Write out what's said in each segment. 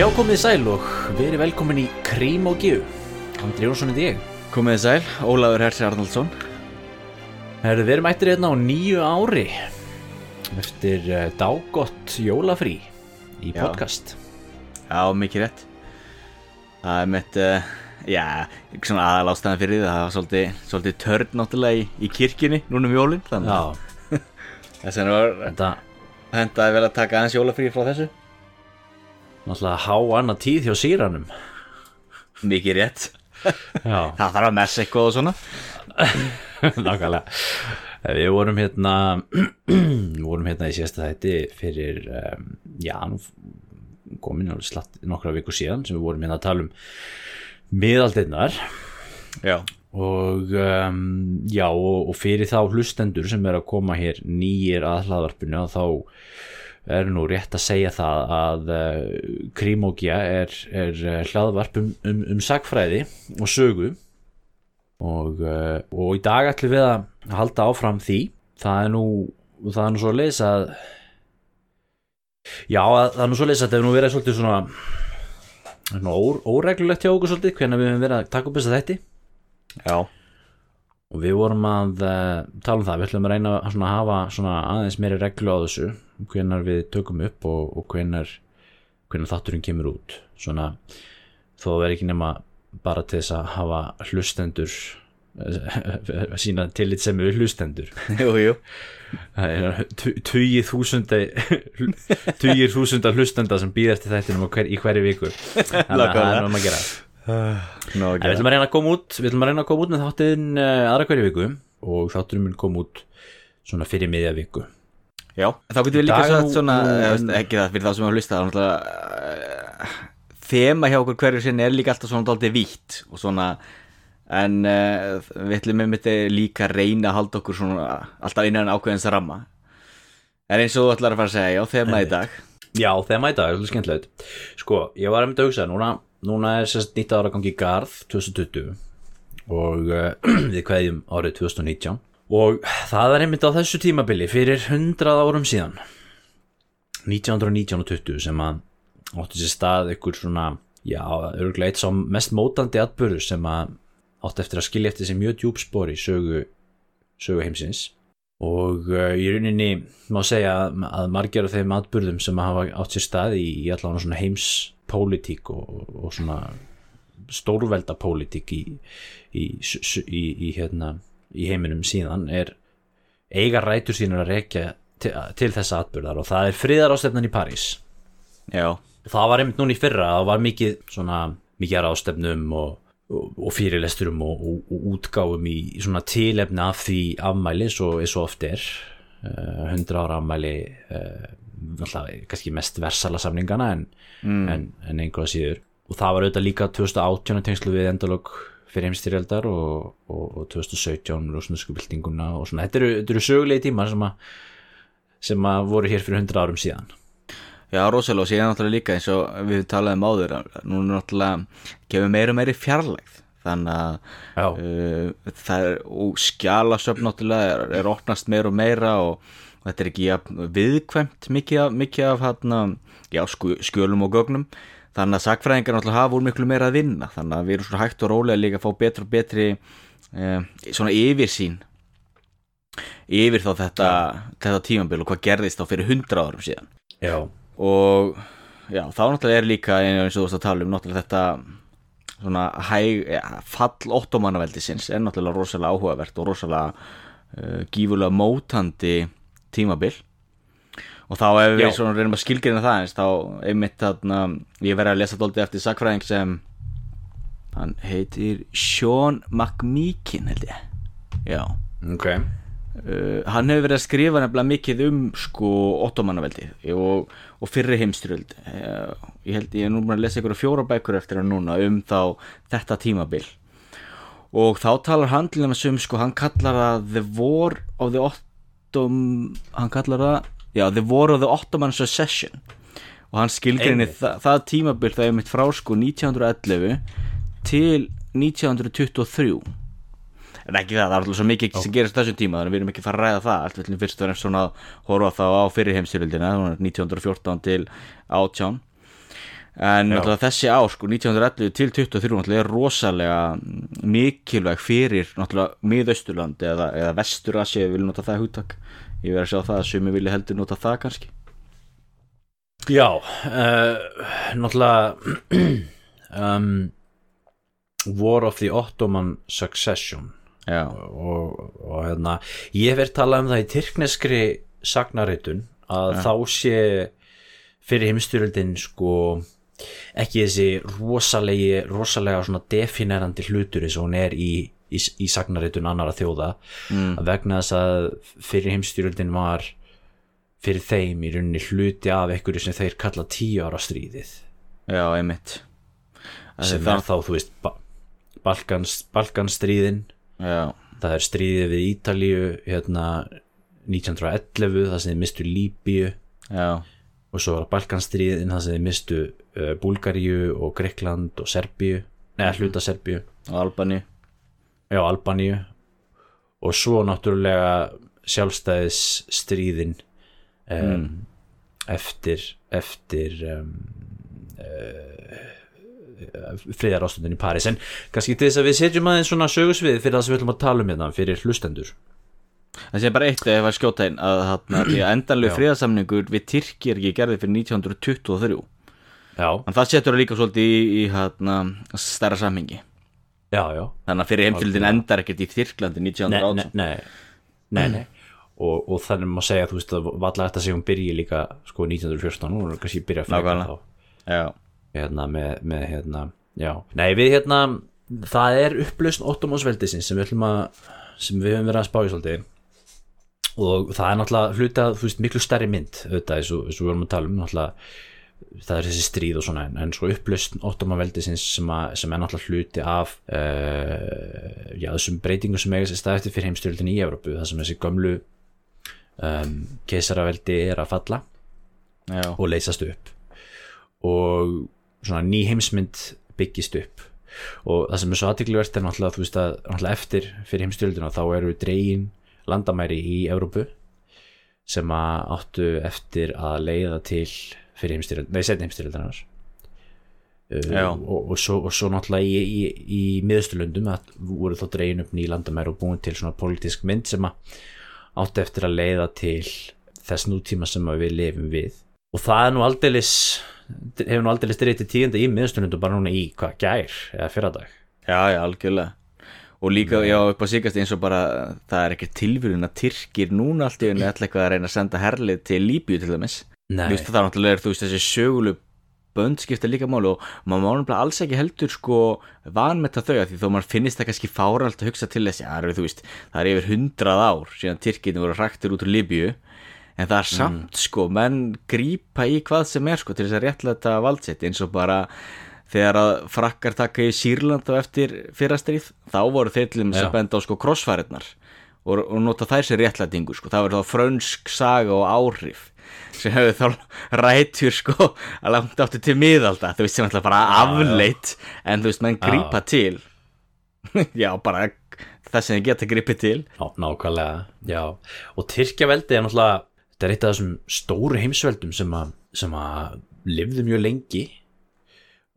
Já, komið sæl og verið velkomin í Krím og Gíu. Andri Jónsson er ég. Komið sæl, Ólafur Hersi Arnaldsson Herðu, við erum ættir hérna á nýju ári eftir uh, dágott jólafrí í Já. podcast. Já, mikið rétt Það er mitt, uh, já, svona aðal ástæðan fyrir því Það var svolítið, svolítið törn náttúrulega í, í kirkjunni núna um jólin Þannig að Já, þess vegna var þetta hendaði vel að taka aðeins jólafrí frá þessu náttúrulega há annað tíð hjá síranum. Mikið rétt Það þarf að messa eitthvað og svona nákvæmlega. Eh, Við vorum hérna, við vorum hérna í síðasta þætti fyrir, um, já, komin alveg slatt nokkra viku síðan sem við vorum hérna að tala um miðaldinnar. Já, og um, já og, og fyrir þá hlustendur sem er að koma hér nýjir að hlaðvarpinu þá er nú rétt að segja það að uh, Krimógia er, er uh, hlaðvarp um, um, um sagfræði og sögu. Og, uh, og í dag ætlum við að halda áfram því. Það er nú, það er nú svo leys að já að- það er nú svo leys að þetta hefur nú verið svolítið svona, svona ó, óreglulegt hjá okkur svolítið hvernig við hefum verið að taka upp þess að þetta já, og við vorum að tala um það, við ætlum að reyna að svona hafa svona aðeins meiri reglu á þessu hvenar við tökum upp og, og hvenar, hvenar þátturinn kemur út. Svona þó er ekki nema bara til þess að hafa hlustendur eh, sína tillit sem við hlustendur. Jú, jú. Það er tu- tugir þúsunda tugir þúsunda hlustenda sem býð eftir þættinum hver, í hverju viku. Þannig að það er um að gera. Nó, En við ætlum að reyna að koma út Við ætlum að reyna að koma út með þáttin uh, aðra hverju viku. Og þátturinn mun koma út svona fyrir miðja viku Já, þá getum við líka sagt svona, nú- veist, ekki það fyrir þá sem hafa hlustað, það uh, þema hjá okkur hverju sinni er líka alltaf svona daldið vítt og svona, en uh, við ætlum með mitt líka að reyna að halda okkur svona alltaf innan ákveðins ramma. En eins og þú ætlar að fara að segja, já, þema í dag. Já, maður í dag, það er skemmtilegt Sko, ég var einmitt að hugsa núna, núna er sérst nýtt ára gangi í Garð 2020 og uh, við kveðjum árið 2019 og það er einmitt á þessu tímabili fyrir 100 árum síðan 1919 og 20 sem að átti sér stað ykkur svona já, örgulega eitt sá mest mótandi atbyrður sem að átti eftir að skilja eftir sem mjög djúpspor í sögu, sögu heimsins. Og uh, í rauninni má segja að, margir af þeim atbyrðum sem hafa átt sér stað í, í allan svona heimspólitík og, og svona stórvelda pólitík í, í, í, hérna, í heiminum síðan er eiga rætur sínur að rekja til, til þessa atbyrðar og það er friðarástefnan í París. Já, það var einmitt núna í fyrra það var mikið svona mikið rástefnum og, og, og fyrirlesturum og, og, útgáfum í, svona tilefni af því afmæli svo, og oft er. Uh, 100 ára afmæli uh, kannski mest versala samningana en, en, en einhverja síður. Og það var auðvitað líka 2018 tengslu við endalog fyrir heimstyrjaldar og, og, og 2017 rúsnesku byltinguna og svona, þetta eru, þetta eru sögulegi tímar sem að sem að voru hér fyrir 100 árum síðan. Já, rosalega. Og síðan náttúrulega líka eins og við talaðum áður, að núna náttúrulega gefur meira og meiri fjarlægð. Þannig að uh, það er og skjalasöfn náttúrulega er, er opnast meira og meira og, þetta er ekki viðkvæmt mikið af, mikið af hana, já, skjölum og gögnum þannig að sakfræðingar náttúrulega hafa úr miklu meira að vinna. Þannig að við erum svona hægt og rólega líka að fá betra og betri uh, svona yfirsýn yfir þá þetta, þetta tímabil og hvað gerðist þá fyrir hundra árum síðan. Já, og já, þá náttúrulega er líka eins og þú veist að tala um náttúrulega þetta svona hæg, fall ottomannaveldisins er náttúrulega rosalega áhugavert og rosalega uh, gífurlega mótandi tímabil og þá ef við svona reynum að skilgjörna það eins þá einmitt þarna ég verið að lesa dóldi eftir sakfræðing sem hann heitir Sean McMeekin held ég. Já. Ok. Uh, hann hefur verið að skrifa nefnilega mikið um sko ottomannaveldi og, og fyrri heimstyrjöld uh, ég held ég er nú búin að lesa ykkur fjóra bækur eftir hann núna um þá þetta tímabil. Og þá talar hann til þess um sko hann kallar það The War of the Ottom hann kallar það já The War of the Ottoman Succession og hann skilgrinni Einmitt. það, það tímabil það er mitt frá sko 1911 til 1923 en ekki það, það er alltaf svo mikið sem gerist á þessum tíma þannig að við erum ekki að fara að ræða það. Allt við ætlum fyrst og fremst svona að horfa þá á fyrir heimstyrjöldina 1914 til 18 en náttúrulega þessi ár sko 1911 til 23 náttúrulega er rosalega mikilvæg fyrir miðausturland eða, eða vesturassi ef við viljum nota það hugtak ég verð að sjá það að sumi vilja heldur nota það kannski. Já, uh, náttúrulega um, War of the Ottoman Succession. Já, og, og hérna ég hef verið talað um það í tyrkneskri sagnaritun að þá sé fyrir heimstyrjöldin sko ekki þessi rosalegi rosalega svona definerandi hlutur eins og hún er í, í, í sagnaritun annara þjóða mm. að vegna þess að fyrir heimstyrjöldin var fyrir þeim í rauninni hluti af einhverju sem þeir kalla tíu ára stríðið. Já, einmitt. Sem er þá, þú veist ba Balkans, Balkanstríðin. Já, það er stríðið við Ítalíu hérna 1911 það sem þið mistu Líbíu. Já, og svo var Balkanstríðin það sem þið mistu uh, Búlgaríu og Grekland og Serbíu. Neða hluta Serbíu. Og Albani já Albaníu. Og svo náttúrulega sjálfstæðisstríðin um, eftir eftir um, uh, friðarástöndin í París. En kannski til þess að við setjum aðeins svona sögusvið fyrir það sem við ætlum að tala um hérna fyrir hlustendur. Það sé bara eitt að skjóta einn að, endanlegu friðarsamningur við Tyrki er ekki gerðið fyrir 1923 já, en það setur það líka svolítið í, í hérna, stærra samhengi já, já. Þannig að fyrir heimfjöldin endar ekkert í Tyrklandi nei, 1918 nei, nei, nei, nei. Og, og þannig má segja þú veist að valla þetta sem hún byrji líka sko 1914 og kannski byrja frekar Nákvæmlega. þá. Já, hérna með, með hérna já, nei við hérna það er upplausn Ottomansveldisins sem við ætlum að sem við höfum verið að spá í svolítið. Og það er náttúrulega hluti að þú veist miklu stærri mynd auðvitað eins og við vorum að tala um náttúrulega það er þessi stríð og svona en, en svo upplausn Ottomanveldisins sem, að, sem er náttúrulega hluti af uh, já þessum breytingum sem eiga sér stað eftir fyrir heimstyrjöldin í Evrópu það sem þessi gömlu um, keisaraveldi er að falla já, og leysast upp. Og svona ný heimsmynd byggist upp. Og það sem er svo aðtíkluvert er náttúrulega þú veist að náttúrulega eftir fyrir heimstyrjöldina þá eru dregin landamæri í Evrópu sem að áttu eftir að leiða til fyrir heimstyrjöld, nei setni heimstyrjöldinar Já. uh, og, og, svo, og svo náttúrulega í, í, í miðsturlöndum að voru þá dregin upp ný landamæri og búin til svona politísk mynd sem að áttu eftir að leiða til þess nútíma sem við lifum við. Og það er nú aldeilis hefur nú aldeilis dreyti tíðenda í miðsturlöndum bara núna í hvað gær eða fyrradag? Já, já, algjörlega. Og líka, já, upp á síkast eins og bara það er ekki tilvíðun að Tyrkir núna allt í henni ætla eitthvað að reyna að senda herlið til Líbíu til dæmis veist, það er náttúrulega, þú veist, þessi sögulu bönd skipta líka máli og maður má náttúrulega alls ekki heldur sko vanmetta þau að því þó maður finnist það kannski fáralt að hugsa til þess, já, þú veist, það er yfir hundrað ár síðan Tyrkirni voru hraktir út úr Líbíu en það er samt sko, menn grípa í hvað sem er sko til þess að réttlega valdsitt eins og bara þegar að frakkar taka í Sýrland á eftir fyrrastrið, þá voru þeir til þess að benda á sko krossfæriðnar og, og nota þær sér réttlætingu sko, það verður þá frönsk saga og áhrif sem hefur þá rætur sko að langt áttu til miðalda. Þú veist sem alltaf bara afleitt en þú veist menn grípa til. Já bara það sem þið geta gripið til. Ná, nákvæmlega, já. Og Tyrkjaveldi er náttúrulega þetta er eitt af þessum stóru heimsveldum sem að, sem að lifðu mjög lengi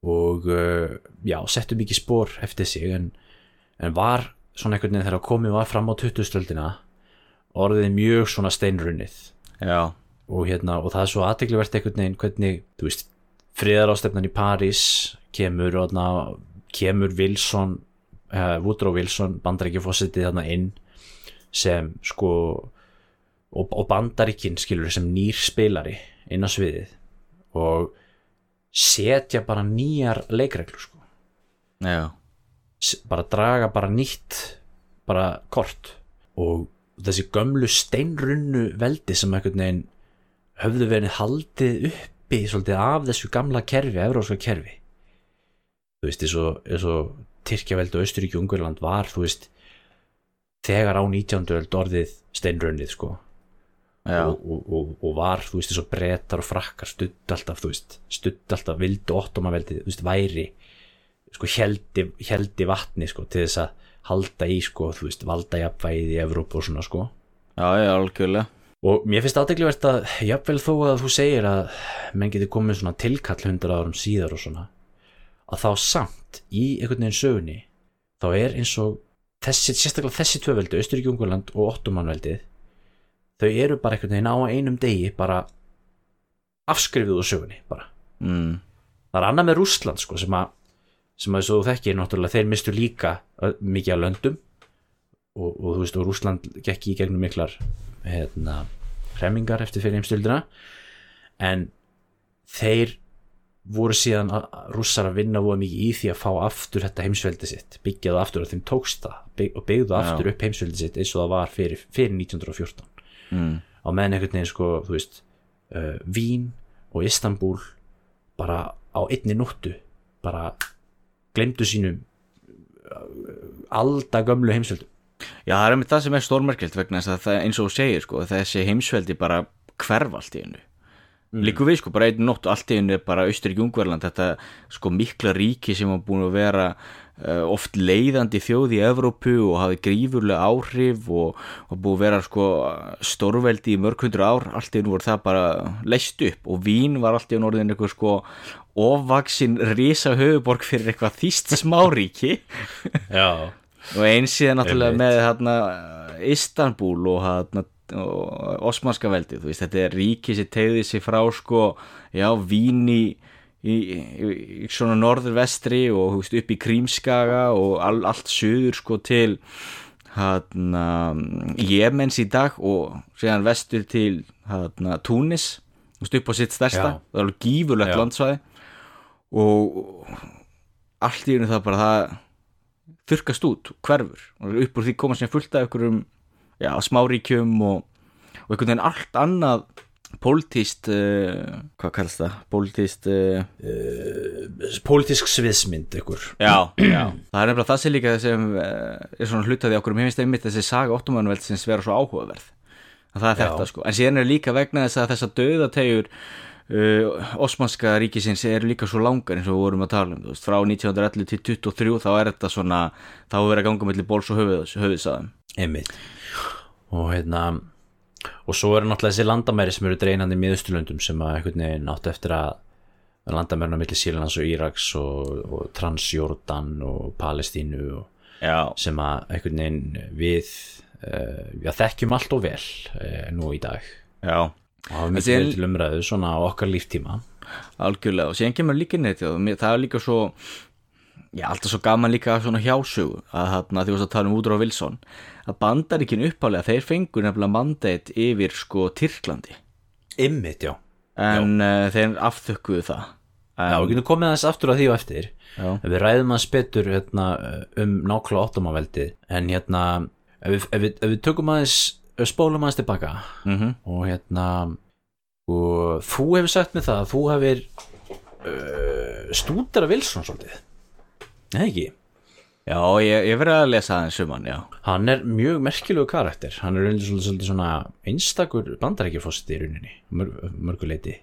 og uh, já, settu mikið spór eftir sig en, en var svona einhvern veginn þegar komið var fram á 20-stöldina orðið mjög svona steinrunnið. Já, og hérna, og það er svo aðteglivert einhvern veginn hvernig, þú veist friðarástefnan í París kemur og þarna, kemur Wilson uh, Woodrow Wilson bandaríkjafósitið þarna inn sem sko og, og bandaríkin skilur sem nýr spilari inn á sviðið og setja bara nýjar leikreglur sko. Já, bara draga bara nýtt bara kort. Og þessi gömlu steinrunnu veldi sem einhvern veginn höfðu verið haldið uppi svolítið af þessu gamla kerfi, evróska kerfi. Þú veist, eins og, eins og Tyrkjaveldi og Ungverland var, þú veist þegar á 19. öld orðið steinrunnið sko. Og, og, og, og var, þú veist, eins og brettar og frakkar studd alltaf, þú veist, studd alltaf vildu ottomaveldið, þú veist, væri sko heldi, heldi vatni sko, til þess að halda í sko, þú veist, valda jafnvægið í Evrópu og svona sko. Já, já, algjörlega og mér finnst aðteglivert að jafnvel þó að þú segir að menn getur komið svona tilkall hundra árum síðar og svona að þá samt í einhvern veginn sögunni þá er eins og þessi, sérstaklega þessi tvöveldi, Östuríki Ungurland og Ottomanveldið þau eru bara einhvern veginn á einum degi bara afskrifið úr sögunni bara mm. það er annað með Rússland sko sem að sem að þú þekkir náttúrulega þeir mistu líka mikið að löndum og, og þú veist og Rússland gekk í gegnum miklar hérna hremmingar eftir fyrir heimstöldina en þeir voru síðan rússar að vinna voða mikið í því að fá aftur þetta heimsveldi sitt byggja það aftur og þeim tókst það bygg, og byggðu aftur upp heimsveldi sitt eins og það var fyrir, fyrir 1914 Mm. á meðan einhvern veginn sko þú veist uh, Vín og Istanbul bara á einni nóttu bara glemdu sínum uh, alda gömlu heimsveldum Já, það er með það sem er stórmerkilt vegna þess að það, eins og þú segir sko, þessi heimsveldi bara hverf allt í hennu mm. líku við sko, bara einn nótt allt í hennu er bara Austurík Ungverland þetta sko mikla ríki sem var búin að vera uh, oft leiðandi þjóð í Evrópu og hafi grífurlega áhrif og, og búið að vera sko stórveldi í mörg hundru ár allt í hennu voru það bara leist upp og Vín var allt í hennu orðin eitthvað sko ofvaksin risa höfuborg fyrir eitthvað þýst smáríki. Já, og eins síðan náttúrulega Einmitt. með hérna, Istanbul og, hérna, og Osmanska veldið þú veist, þetta er ríki sem tegði sig frá sko, já, Víni í, í, í svona norður-vestri og veist, upp í Krímskaga og all, allt suður sko til hérna Jemens í dag og síðan vestur til Túnis upp á sitt stærsta Já. það er alveg gífurlegt landsvæði og allt í hennu það bara það þurkast út, hverfur. Og upp úr því koma sem fullt af einhverjum já, smáríkjum og, og einhvern veginn allt annað pólitíst uh, hvað kallast það? pólitíst uh, pólitísk sviðsmynd ykkur já, já, það er nefnilega það sem líka sem uh, er svona hlutaði okkur. Mér finnst einmitt þessi saga óttumannveld sem vera svo áhugaverð. Að það er þetta sko. En síðan er líka vegna þess að þessa döðategur uh, osmanska ríkisins eru líka svo langar eins og við vorum að tala um veist, frá 1911 til 23 þá er þetta svona þá er verið að ganga mellir bóls og höfuðs, höfuðsaðum einmitt. Og hérna og svo eru náttúrulega þessi landamæri sem eru dreinandi í miðusturlöndum sem að einhvern veginn átt eftir að landamærna milli Sýrlands og Íraks og, og Transjordan og Palestínu og sem að einhvern veginn við uh, já, þekkjum allt og vel uh, nú í dag. Já, og hafa En mikið til umræðu svona á okkar líftíma. Algjörlega og síðan kemur líka neitt og það er líka svo já, alltaf svo gaman líka svona hjásögu að þarna því að tala um Woodrow Wilson að bandaríkin uppálega þeir fengur nefnilega mandate yfir sko Tyrklandi. Ymmit, já. En uh, þeir afþökkuðu það. Já, við getum komið aðeins aftur að því og eftir. Já. En Við ræðum aðeins betur hérna, um nákvæmlega ottomaveldið En hérna, ef við, ef við, ef við tökum aðeins spólum aðeins tilbaka. Mm og hérna og þú hefur sagt mér það að þú hefur uh, stúdara Wilson svolítið. Nei ekki? Já, ég, ég verið að lesa aðeins um hann, já. Hann er mjög merkilegu karakter. Hann er svolítið, svona einstakur bandarækjafósiti í rauninni mörg, mörguleiti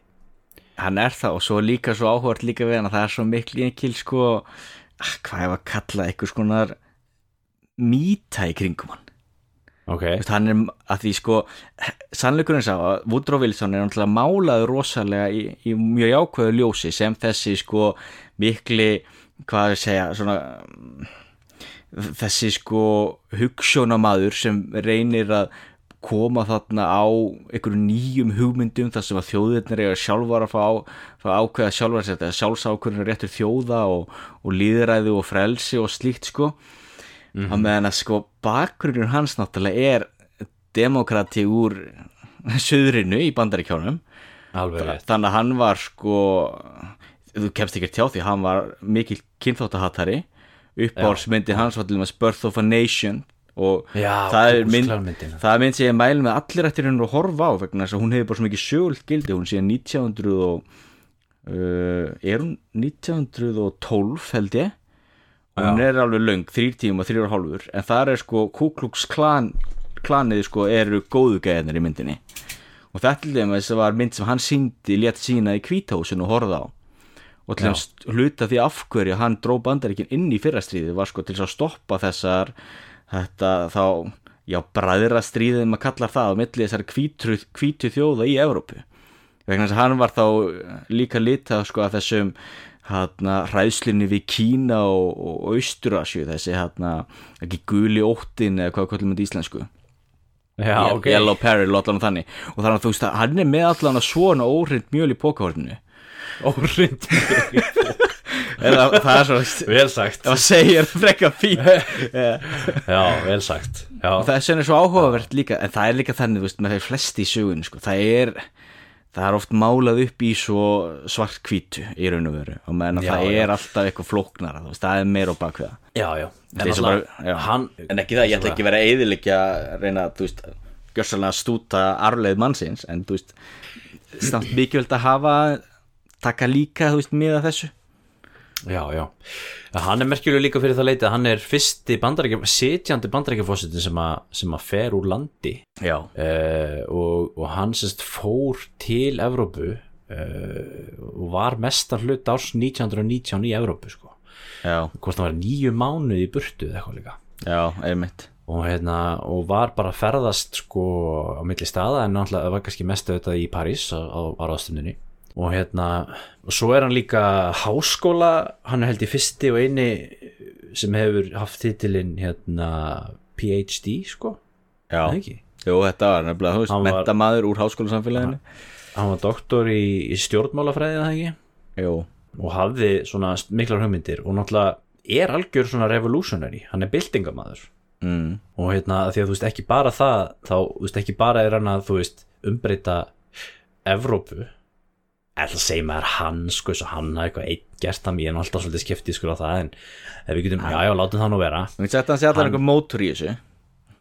Hann er það og svo líka svo áhvert líka við hann að það er svo mikil mikil sko ah, hvað hef að kalla eitthvað skonar mýta í kringum hann Ok, Þú veist, hann er að því sko sannleikurinn sá að Woodrow Wilson er náttúrulega málaður rosalega í, í mjög jákvæðu ljósi sem þessi sko mikli hvað ég segja svona þessi sko hugssjónamaður sem reynir að koma þarna á einhverjum nýjum hugmyndum þar sem að þjóðirnir eiga sjálfar að fá, fá ákveða sjálfar að setja sjálfsákvörðin réttur þjóða og, og líðræði og frelsi og slíkt sko mm -hmm. meðan að sko bakgrunnur hans náttúrulega er demokrati úr söðrinu í rétt. þannig að hann var sko þú kemst ekki tjá því hann var mikil kynþáttahattari. Uppáhaldsmyndin hans var til dæmis Birth of a Nation og Já, það, er mynd, það er mynd sem ég mæli með allir eftir hendur að horfa á vegna þess að hún hefur bara svo mikið sögult gildi. Hún sé 1900 og uh, er hún 1912 held ég og hún er alveg löng, þrýr tíma, þrýr og hálfur en það er sko Ku Klux Klan klanið sko eru góðu gæðinir í myndinni. Og þetta til dæmis var mynd sem hann síndi létt sína í kvítahúsinu og horfða á. Og til dæmis hluta því af hverju hann dró bandaríkin inn í fyrrastríði var sko til að stoppa þessar þetta þá já, bræðra stríðið maður kallar það á milli þessar hvítu, hvítu þjóða í Evrópu. Vegna þess að hann var þá líka litað sko að þessum hérna hræðslinni við Kína og, og Austurasju þessi hérna ekki guli óttin eða hvað kallum við íslensku? Já, ok. Yellow Peril og allan þannig. Og þannig að þú veist að hann er með allan að svona óhrind mjöl í pókahorninu Órind eða það er svo Vel sagt. Það frekka fín Já, vel sagt. Já, það er svona svo áhugavert líka en það er líka þannig, veist, með þeir flesti í sögun sko. það er það er oft málað upp í svo svart hvítu í raun og veru. Og meðan að það já. er alltaf eitthvað flóknara það er meira á já En en ekki það, ég ætla ekki að vera eðilegja reyna að, þú veist, gjörsalega stúta arleið mannsins, en þú veist stamt mikilvægt að hafa taka líka, þú veist, miða þessu Já, já. Hann er merkjulega líka fyrir það leiti að hann er fyrsti bandarækja, sitjandi bandarækjafósitin sem, sem að fer úr landi. Já, uh, og, og hann sérst fór til Evrópu uh, og var mestar hlut árs 1919 í Evrópu sko. já, hvort það var nýju mánuð í burtu eða eitthvað líka. Já, einmitt. Og, hérna, og var bara að ferðast sko á milli staða en náttúrulega var kannski mest auðvitað í París á, á varðastundinni og hérna og svo er hann líka háskóla hann er held í fyrsti og eini sem hefur haft titilinn hérna PhD sko. Já, jú, þetta var nefnilega, þú veist, mentamaður úr háskólasamfélaginu. Hann var doktor í, í stjórnmálafræði eða ekki? Jú, og hafði svona miklar hugmyndir og náttúrulega er algjör svona revolutionary hann er byltingamaður mm, og hérna því að þú veist ekki bara það þá þú veist ekki bara er hann að þú veist umbreyta Evrópu eða segja maður hann sko og hann hafi eitthvað einn gert það mér er nú alltaf svolítið skeptískur á það en við getum, já já látum það nú vera. Þú veist, þetta sé allar einhver mótur í þessu.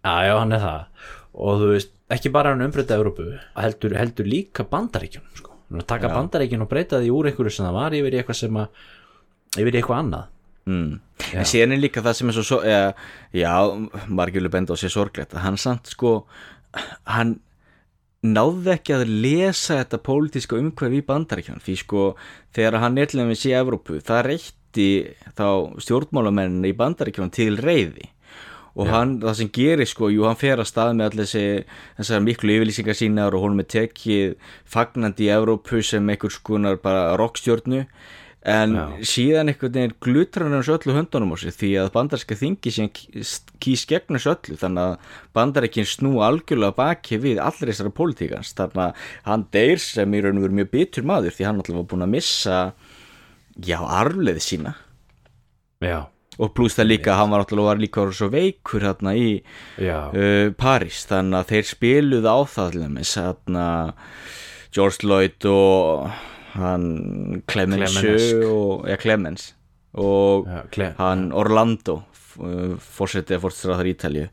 Já já hann er það. Og þú veist ekki bara hann umbreyta Evrópu heldur, heldur líka bandaríkjunum sko. Er að taka bandaríkjun og breyta því úr einhverju sem það var yfir eitthvað sem að yfir eitthvað annað. Mm. En síðan er líka það sem er svo, svo eða, já, margjölu benda á sér sorglegt. Að hann samt sko hann náði ekki að lesa þetta pólitíska umhverf í bandaríkján því sko þegar hann er til dæmis í Evrópu það reytti þá stjórnmálamenn í bandaríkján til reyði og hann, það sem gerir sko, jú hann fer að stað með allir þessi, miklu yfirlýsingar sínar og honum er tekið fagnandi í Evrópu sem einhvers konar bara rockstjórnu en Já. síðan einhvern veginn glutur hann hans öllu höndunum á sig því að bandarska þingi sem kýs gegn þessu öllu þannig að bandarækin snú algjörlega baki við allir þessara pólitíkans þannig að hann deyr sem í raun og veru mjög bitur maður því hann alltaf var búin að missa já, arfleði sína. Já, og pluss það líka, hann var alltaf var líka svo veikur hérna í uh, París. Þannig að þeir spiluðu á það til dæmis hérna George Lloyd og hann Clemensu og, ja, Clemens. Og já kle, hann Orlando fórsetið að fórsetið þar Ítalju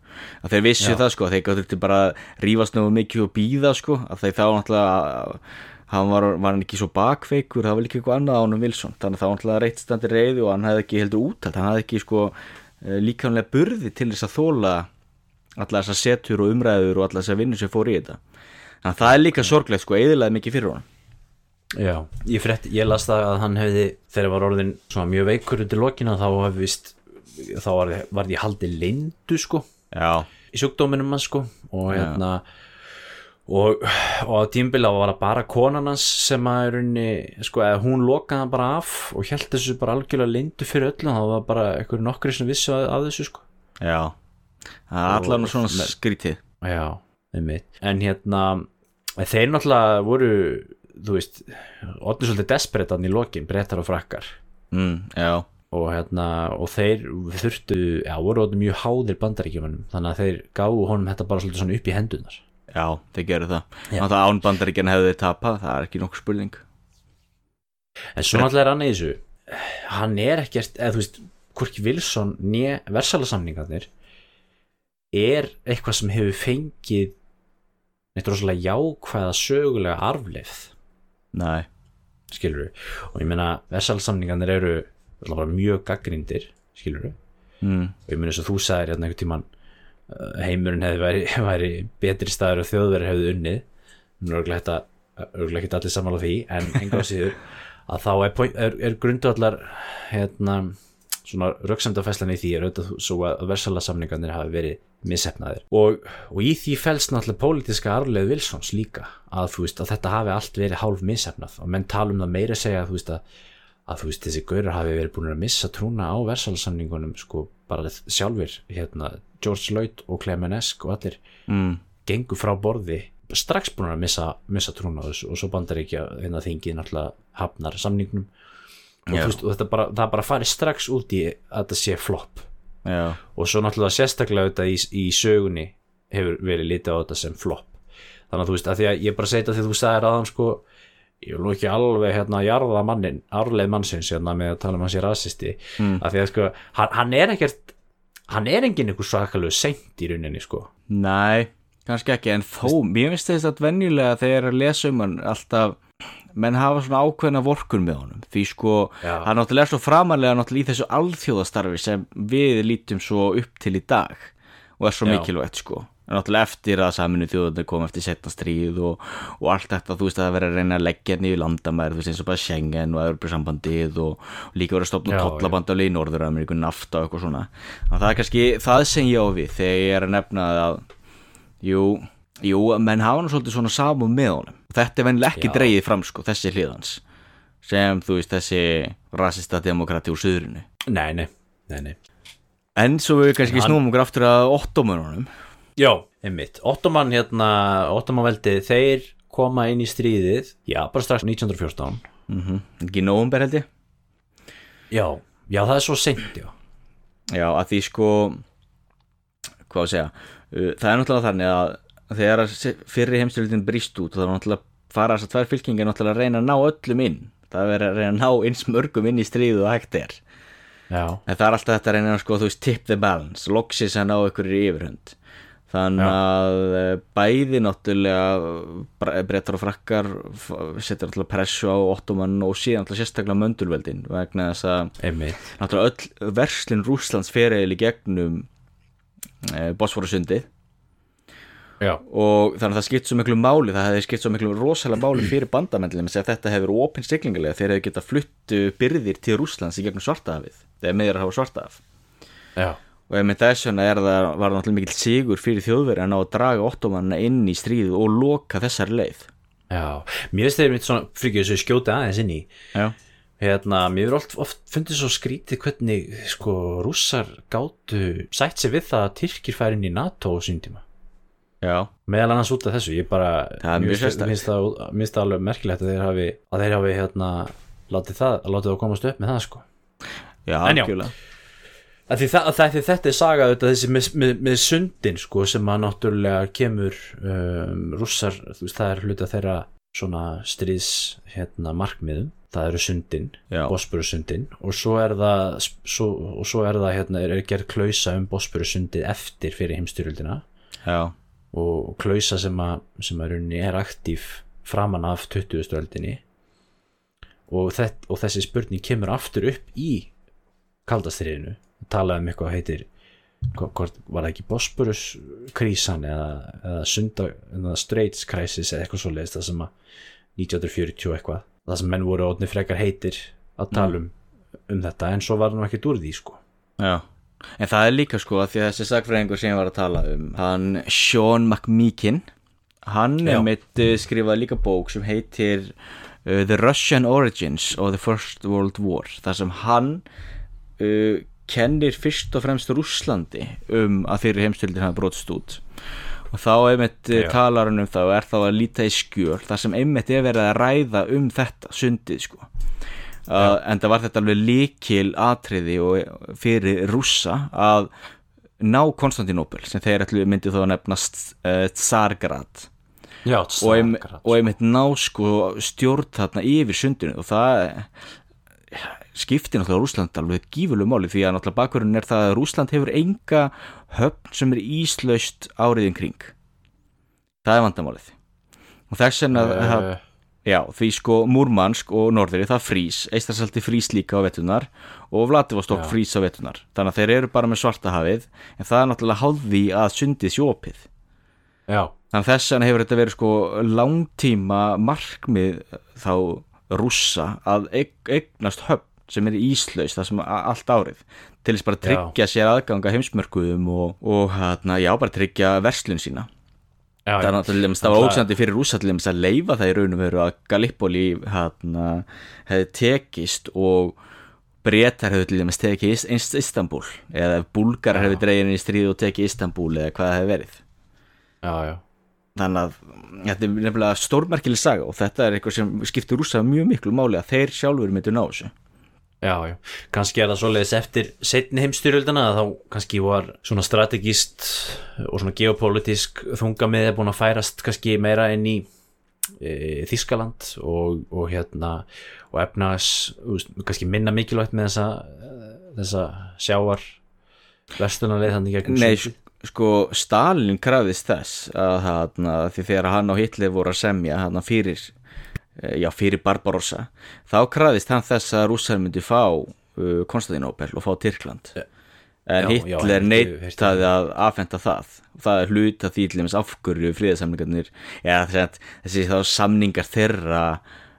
að þeir vissu Já. það sko að þeir gáttu til bara að rífast nú mikið og býða sko að þeir þá náttúrulega hann var, var hann ekki svo bakveikur það var líka eitthvað annað á honum Wilson. Þannig að þá náttúrulega reitt standi reyði og hann hefði ekki heldur útalt hann hefði ekki sko eh, líkamlega burði til þess að þóla alla þessar setur og umræður og alla þessar vinnur sem fór í þetta. Þannig að það er líka sorglegt sko eðilega mikið fyrir honum Já, ég, frétt, ég las það að hann hefði þegar var orðin svona mjög veikur undir lokina þá hefði vist þá var, var því haldið lindu sko. Já, í sjúkdóminum hans sko. Og hérna og, og á tímbila var það bara konan hans sem að er unni sko eða hún lokaði hann bara af og held þessu bara algjörlega lindu fyrir öllu. Það var bara einhverju nokkri sem vissu af, af þessu sko. Já. Það er allan svona skrítið. Já, einmitt. En hérna, þeir náttúrulega voru þú veist, orðin svolítið desperetan í lokin, brettar og frakkar. Mm, og hérna og þeir þurftu, já, voru mjög háðir bandaríkjumunum, þannig að þeir gáðu honum þetta bara svolítið svona upp í hendunar já, þeir gerðu það. Þannig að án bandaríkjan hefðu þeir tapað það er ekki nokkuð spurning. En svo náttúrulega er hann í þessu. Hann er ekkert, eða þú veist hvorki Wilson nýja versalasamningarnir er eitthvað sem hefur fengið neitt rosalega jákvæða sögulega arfleifð nei, skilur og ég meina versalsamningarnir eru mjög gaggrindir skilur mm, og ég meina eins og þú sagðir hérna einhvern tímann uh, heimurinn hefði væri, væri betri staður og þjóðveri hefði unnið. Nú er örugglega ekki allir sammála því en enga á síður að þá er, er, er grundu allar hérna svona röksemdafæslan í því er auðvitað svo að versalasamningarnir hafi verið missefnaðir og, og í því fælst náttúrulega pólitíska arfleð Wilsons líka að, þú veist, að þetta hafi allt verið hálf missefnað og menn tala um það meira segja að, þú veist, að, að þú veist, þessi gaurar hafi verið búin að missa trúna á versalsamningunum sko bara sjálfur hérna, George Lloyd og Clemenesk og allir mm. gengu frá borði strax búin að missa, missa trúna þessu. Og svo bandar ekki að hérna, þingið náttúrulega hafnar samningnum. Og, þú veist, og þetta bara, bara farið strax út í að þetta sé flopp já, og svo náttúrulega sérstaklega þetta í, í sögunni hefur verið litið á þetta sem flopp. Þannig að þú veist, að því að ég bara segi þetta því að þú sagðir aðan sko ég vil nú ekki alveg hérna jarða mannin, arleið mannsins hérna með að tala um hans ég rasisti. Mm. að því að sko, hann, hann er ekkert hann er enginn einhver svakalegu seint í rauninni sko. Nei, kannski ekki, en þó, mér finnst þess að venjulega þegar ég er að lesa um hann alltaf, menn hafa svona ákveðna vorkun með honum, því sko Já. hann náttúrulega er svo framalega náttúrulega í þessu alþjóðastarfi sem við lítum svo upp til í dag og er svo Já. mikilvægt sko. Náttúrulega eftir að saminu þjóðunni kom eftir setna stríð og, og allt þetta þú veist að það verið að reyna að leggja niður landamæri þú veist eins og bara Schengen og Evropasambandið og, og líka verið að stopna Já, tollabandali í Norður-Ameríku, nafta og eitthvað svona. Og það er kannski það sem ég á við þegar ég er að nefna að jú, jú, menn hafa nú svolítið svona samum með honum þetta er vennilega ekki Já. dreigið fram sko, þessi hliðans sem þú veist þessi rasista demokrati úr söðrunu nei, nei, nei, nei. En svo við kannski Hann- snúum okkur aftur að ottomununum Já, einmitt, Ottoman hérna Ottomanveldi, þeir koma inn í stríðið, já, bara strax 1914 mm ekki nóvumber held ég. Já, já, það er svo seint, já. Já, að því sko hvað að segja uh, það er náttúrulega þannig að þegar að fyrri heimstyrlutin brýst út það er náttúrulega fara þessar tvær fylkingar náttúrulega að reyna að ná öllum inn. Það er að reyna að ná eins mörgum inn í stríðu og hægt er. Já, en það er alltaf þetta að reyna að sko veist tip the balance, loksis að ná ykkur í yfirhund þannig Já. að eh, bæði náttúrulega brettar og frakkar setja náttúrulega pressu á ottoman og síðan náttúrulega sérstaklega möndulveldin vegna þess að einmitt. náttúrulega öll verslun Rússlands fer eiginlega í gegnum e, Bosforusundið Já, og þannig að það skipt svo miklu máli það hefði skipt svo miklu rosalega máli fyrir bandamendlum ef þetta hefur opinn siglingarlega þeir hefur geta fluttu byrðir til Rússlands í gegnum svartahafið þegar meður hafa svartahaf. Já, og ef með þess vegna er var það náttúrulega mikill sigur fyrir þjóðveri að ná að draga ottomanna inn í stríðu og loka þessari leið. Já. Mér finnst þeir mitt svona, fyrir þessu skjóta aðeins inn í. Já, Hérna, mér er oft, oft fundið svo skrítið hvernig, sko, rússar gátu sætt sér við það að Tyrkir færi inn í NATO á sín tíma já, meðal annars út af þessu, ég bara er það alveg merkilegt að þeir hafi, að þeir hafi hérna, látið það, að látið það komast upp með það sko. Já, En já. algjörlega. Að því, það, að það, því þetta er saga auðvitað þessi með, með, með sundin sko sem að náttúrulega kemur um, rússar, þú veist það er hluta þeirra svona stríðs hérna markmiðum, það eru sundin Já. Bosporusundin. Og svo er það svo, og svo er það hérna, er, er gerð klausa um Bosporusundið eftir fyrir heimstyrjöldina Já, og klausa sem að sem að er aktív framan af 20. öldinni. Og, þett, og þessi spurning kemur aftur upp í kaldastriðinu talaði um eitthvað heitir hvort var það ekki Bosporus krísan eða, eða, sunda, eða Straits crisis eða eitthvað svo leiðist það sem að 1940 og eitthvað það sem menn voru ótni frekar heitir að tala um, um þetta. En svo var nú ekkert úr því sko. Já, en það er líka sko að því að þessi sagfræðingur sem ég var að tala um hann Sean McMeekin hann Já. er mitt uh, skrifaði líka bók sem heitir uh, The Russian Origins of the First World War þar sem hann uh, kennir fyrst og fremst Rússlandi um að fyrir heimstöldin hafa brotist út og þá einmitt Já. talar hann um það og er þá að líta í skjöl þar sem einmitt er verið að ræða um þetta sundið sko uh, en það var þetta alveg líkil atriði og fyrir rússa að ná Konstantinopel sem þeir myndi þó að nefnast uh, Tsargrad. Já, og, ein, og einmitt ná sko stjórn þarna yfir sundinu og það skiptir náttúrulega Rúsland alveg gífurlegu máli því að náttúrulega bakverðin er það að Rúsland hefur enga höfn sem er íslaust áriðin kring. Það er vandamálið. Og þess vegna uh, Já, því sko Múrmansk og Norðri það frýs, Eistarsalti frýs líka á vetunar og Vladivostok Já. frýs á vetunar þannig að þeir eru bara með svarta hafið en það er náttúrulega hálfði að sundið sjópið Já, þannig að þess vegna hefur þetta verið sko langtíma markmið þá rússa að eig- eignast höfn sem er íslaus það sem allt árið til þess bara að tryggja sér aðganga heimsmörkuðum og, og hérna, já, bara tryggja verslun sína já, það, er náttúrulega, það var ósandi fyrir rúsa til að leifa það í raun og veru að Gallipoli hérna, hefði tekist og breytar hefði til dæmis tekið Is- Istanbul eða búlgar hefði dregið inn í stríð og tekið Istanbul eða hvað það hefði verið. Já, já. þannig að þetta er nefnilega stórmerkileg saga og þetta er eitthvað sem skiptir rúsa mjög miklu máli að þeir sjálfur myndu ná þessu Já, já, kannski er það svoleiðis eftir setni heimstyrjöldina að þá kannski var svona strategist og svona geopolítisk þungamiði búin að færast kannski meira inn í e, Þískaland og, og hérna og efnaðs, kannski minna mikilvægt með þessa, þessa sjávar vestunarleið þannig gegnum Nei, sko Stalin krafðist þess að hana, því þegar hann og Hitler voru að semja hana, fyrir, já, fyrir Barbarossa. Þá krafðist hann þess að rússar myndi fá uh, Konstantinopel og fá Tyrkland. En Já, já, Hitler heyrðu, neittaði að afhenda það. Og það er hlut að því til dæmis afgurju fríðasamningarnir eða þess að þessi þá samningar þeirra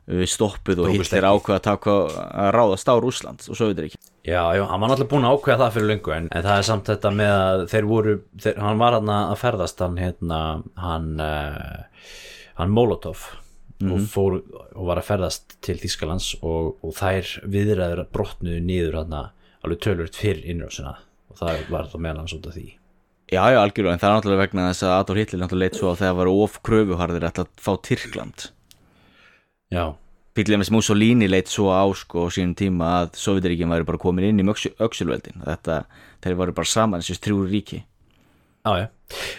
uh, stoppuð og Hitler ákveða að, taka, að ráðast á Rússland og svo veitur ekki Já, já, hann var náttúrulega búin að ákveða það fyrir löngu en, en það er samt þetta með að þeir voru þeir, hann var hann að ferðast hann hérna, hann uh, hann Molotov og fór og var að ferðast til Þískalands og, og þær viðræður brotnuðu niður hann alveg tölvöld fyrir innrásina og það var það meðan hans út af því. Já, já, algjörlega, en það er náttúrulega vegna þess að Adolf Hitler náttúrulega leitt svo að þegar var of kröfuharðir að fá Tyrkland. Já, Fyrir með Mussolini leitt svo á sko á sínum tíma að Sovjetiríkin væri bara komin inn í Öxulveldin. Þetta, þeir væri bara saman þessi þrjú ríki já, já.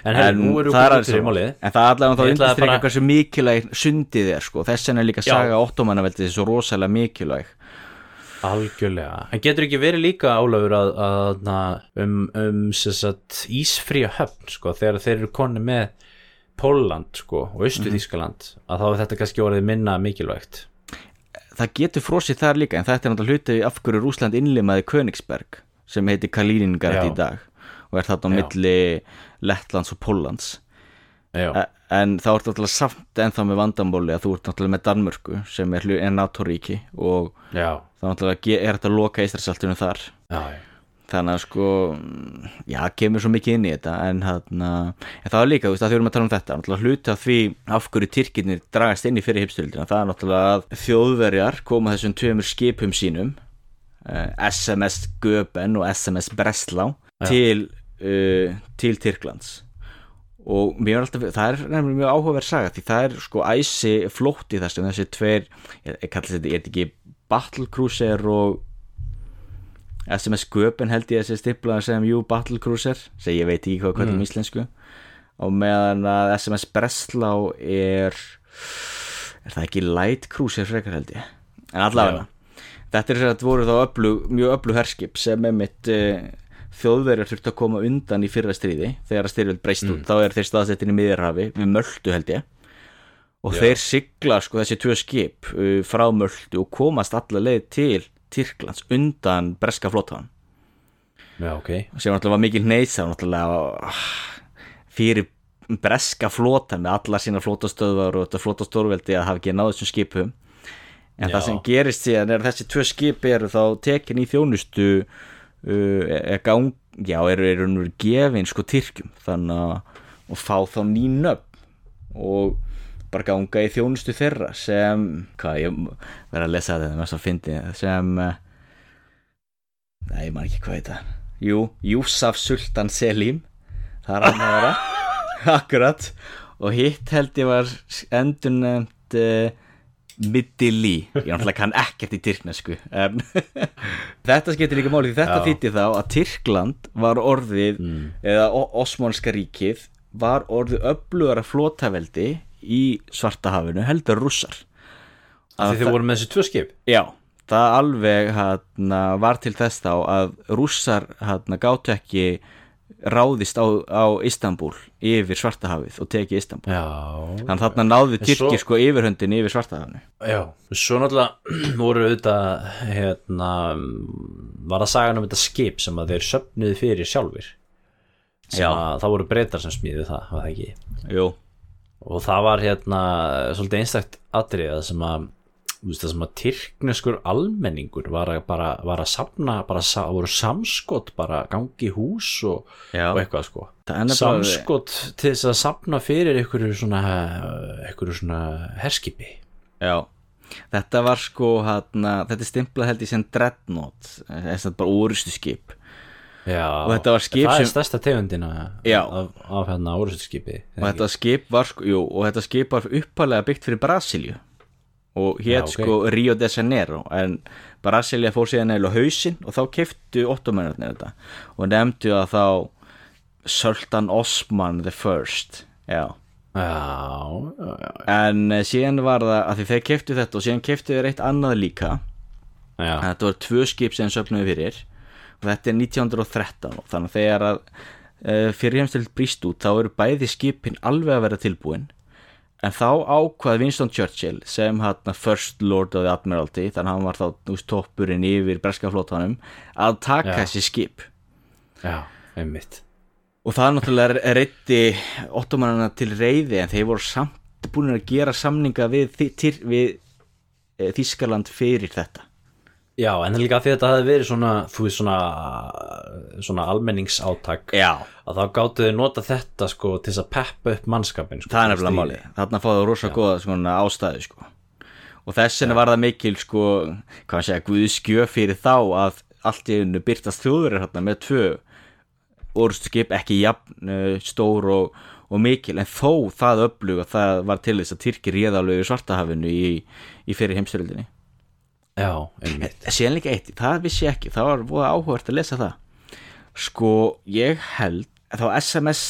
En, nú eru það er málið. en það er allavega þá undirstrykja bara- hversu mikilvæg sundið er sko, þess vegna er líka saga ottomannaveldið svo rosalega mikilvæg. Algjörlega, en getur ekki verið líka álöfur að, að, að um, um sagt, ísfría höfn sko, þegar þeir eru konni með Póland sko, og Östu Þískaland að þá er þetta kannski orðið minna mikilvægt. Það getur frosið þar líka en þetta er náttúrulega hluti af hverju Rúsland innlimaði Königsberg sem heitir Kaliningrad í dag og er þarna á milli Lettlands og Póllands. Já, E- en þá ertu náttúrulega samt ennþá með vandamóli að þú ert náttúrulega með Danmörku sem er, er NATO-ríki og já, þá náttúrulega er þetta loka Ísraelsaltunum þar. Já, þannig að sko já, kemur svo mikið inn í þetta en, hana, en það er líka, þú veist, að erum að tala um þetta af því af hverju Tyrkirnir dragast inn í fyrir hipstöldina það er náttúrulega að þjóðverjar koma þessum tveimur skipum sínum SMS Göben og SMS Breslau Já. Til, uh, til Tyrklands. Og mér er alltaf, það er nefnilega mjög áhugaverð saga því það er sko æsi flótt í þessum þessi tveir, ég, ég kalli þetta, er þetta ekki Battlecruiser og SMS Göpen held ég að sé stiplað sem jú Battlecruiser sem ég veit ekki hvað hvað mm. íslensku. Og meðan að SMS Breslau er er það ekki Light Cruiser frekar held ég? En allavega þetta er að voru þá öflug, mjög öflug herskip sem er mitt uh, þjóðverjar þurft að koma undan í fyrra stríði þegar að styrjöld breyst út þá er þeir staðsettin í miðjarhafi við Möldu held ég. Og Já. þeir sigla sko þessi tvö skip uh, frá Möldu og komast alla leið til Tyrklands undan breska flottan já, ok. Sem náttúrulega var mikil neysa náttúrulega ah, fyrir breska flota með alla sína flótastöðvar og þetta flótastórveldi að hafa ekki náð þessum skipum. En Já. það sem gerist síðan er að þessi tvö skip eru þá tekin í þjónustu er gang, já, eru, eru, eru gefin sko Tyrkjum. Þannig að og fá þá ný nöfn og bara ganga í þjónustu þeirra sem, hvað, ég verð að lesa þetta með svo fyndi sem uh, nei, ég man ekki hvað þetta er. jú, Júsaf Sultan Selim það er að vera akkurat. Og hitt held ég var endur nefnt uh, Middili ég náttúrulega kann ekkert í tyrknesku en þetta skiptir líka máli því þetta þýtti þá að Tyrkland var orðið eða O- Osmanska ríkið var orðið öflugara flótaveldi í Svartahafinu heldur rússar. Af Því þið voru með þessi tvö skip? Já, það alveg hana, var til þess þá að rússar hana, gátu ekki ráðist á, á Istanbul yfir Svartahafið og tekið Istanbul Já, Þannig þarna náðu Tyrkir sko yfirhöndin yfir Svartahafinu. Já Svo náttúrulega voru auðvitað hérna var það sagan um þetta skip sem að þeir söfnuði fyrir sjálfur sem Já. að það voru breytar sem smíðu það, var það ekki? Jú, og það var hérna svolítið einstakt atriða sem að veist það sem að tyrkneskur almenningur var að bara var að safna, bara sa, voru samskott bara gangi hús og, og eitthvað sko. Það samskott til þess að safna fyrir einhverju svona svona herskipi. Já, þetta var sko hana, þetta er stimplað held ég sem dreadnought þess að bara úrustu skip Já, Og þetta var skip það sem- er stærsta tegundina Já. af, af hérna orðsskipi og þetta skip var sko, jú, og þetta skip var uppalega byggt fyrir Brasilíu og hétt Já, ok. sko Rio de Janeiro en Brasilia fór síðan eða hausinn og þá keftu ottomennarnir þetta og nefndu að þá Sultan Osman the First já. Já, já, já, en eh, síðan var það að því þeir keftu þetta og síðan keftu þeir eitt annað líka. Þetta var tvö skip sem söfnuðu fyrir og þetta er 1913 og þannig að þegar að uh, fyrir heimstöld brýst út þá eru bæði skipin alveg að vera tilbúin en þá ákvað Winston Churchill sem hann First Lord of the Admiralty þannig að hann var þá veist, toppurinn yfir breska flótanum að taka Já. þessi skip. Já einmitt. Og það náttúrulega reytti ottomannana til reyði en þeir voru samt búin að gera samninga við, við, við e, Þískaland fyrir þetta Já, en líka því að þetta hefði verið svona þú veist svona svona almenningsátak Já, að þá gáttu þau nota þetta sko til þess að peppa upp mannskapin sko, það er nefnilega máli þarna fáðu rosa góða svona ástæðu sko. og þess vegna var það mikil sko, hvað maður segja, guðskjöf fyrir þá að allt í einu byrtast þjóðurir hérna með tvö orðst skip ekki jafn uh, stór og, og mikil. En þó það öflug að það var til þess að Tyrkir réðalögu svartahafinu í, í fyrir einmitt síðan líka eitt, það vissi ég ekki það var voða áhugavert að lesa það. Sko, ég held þá SMS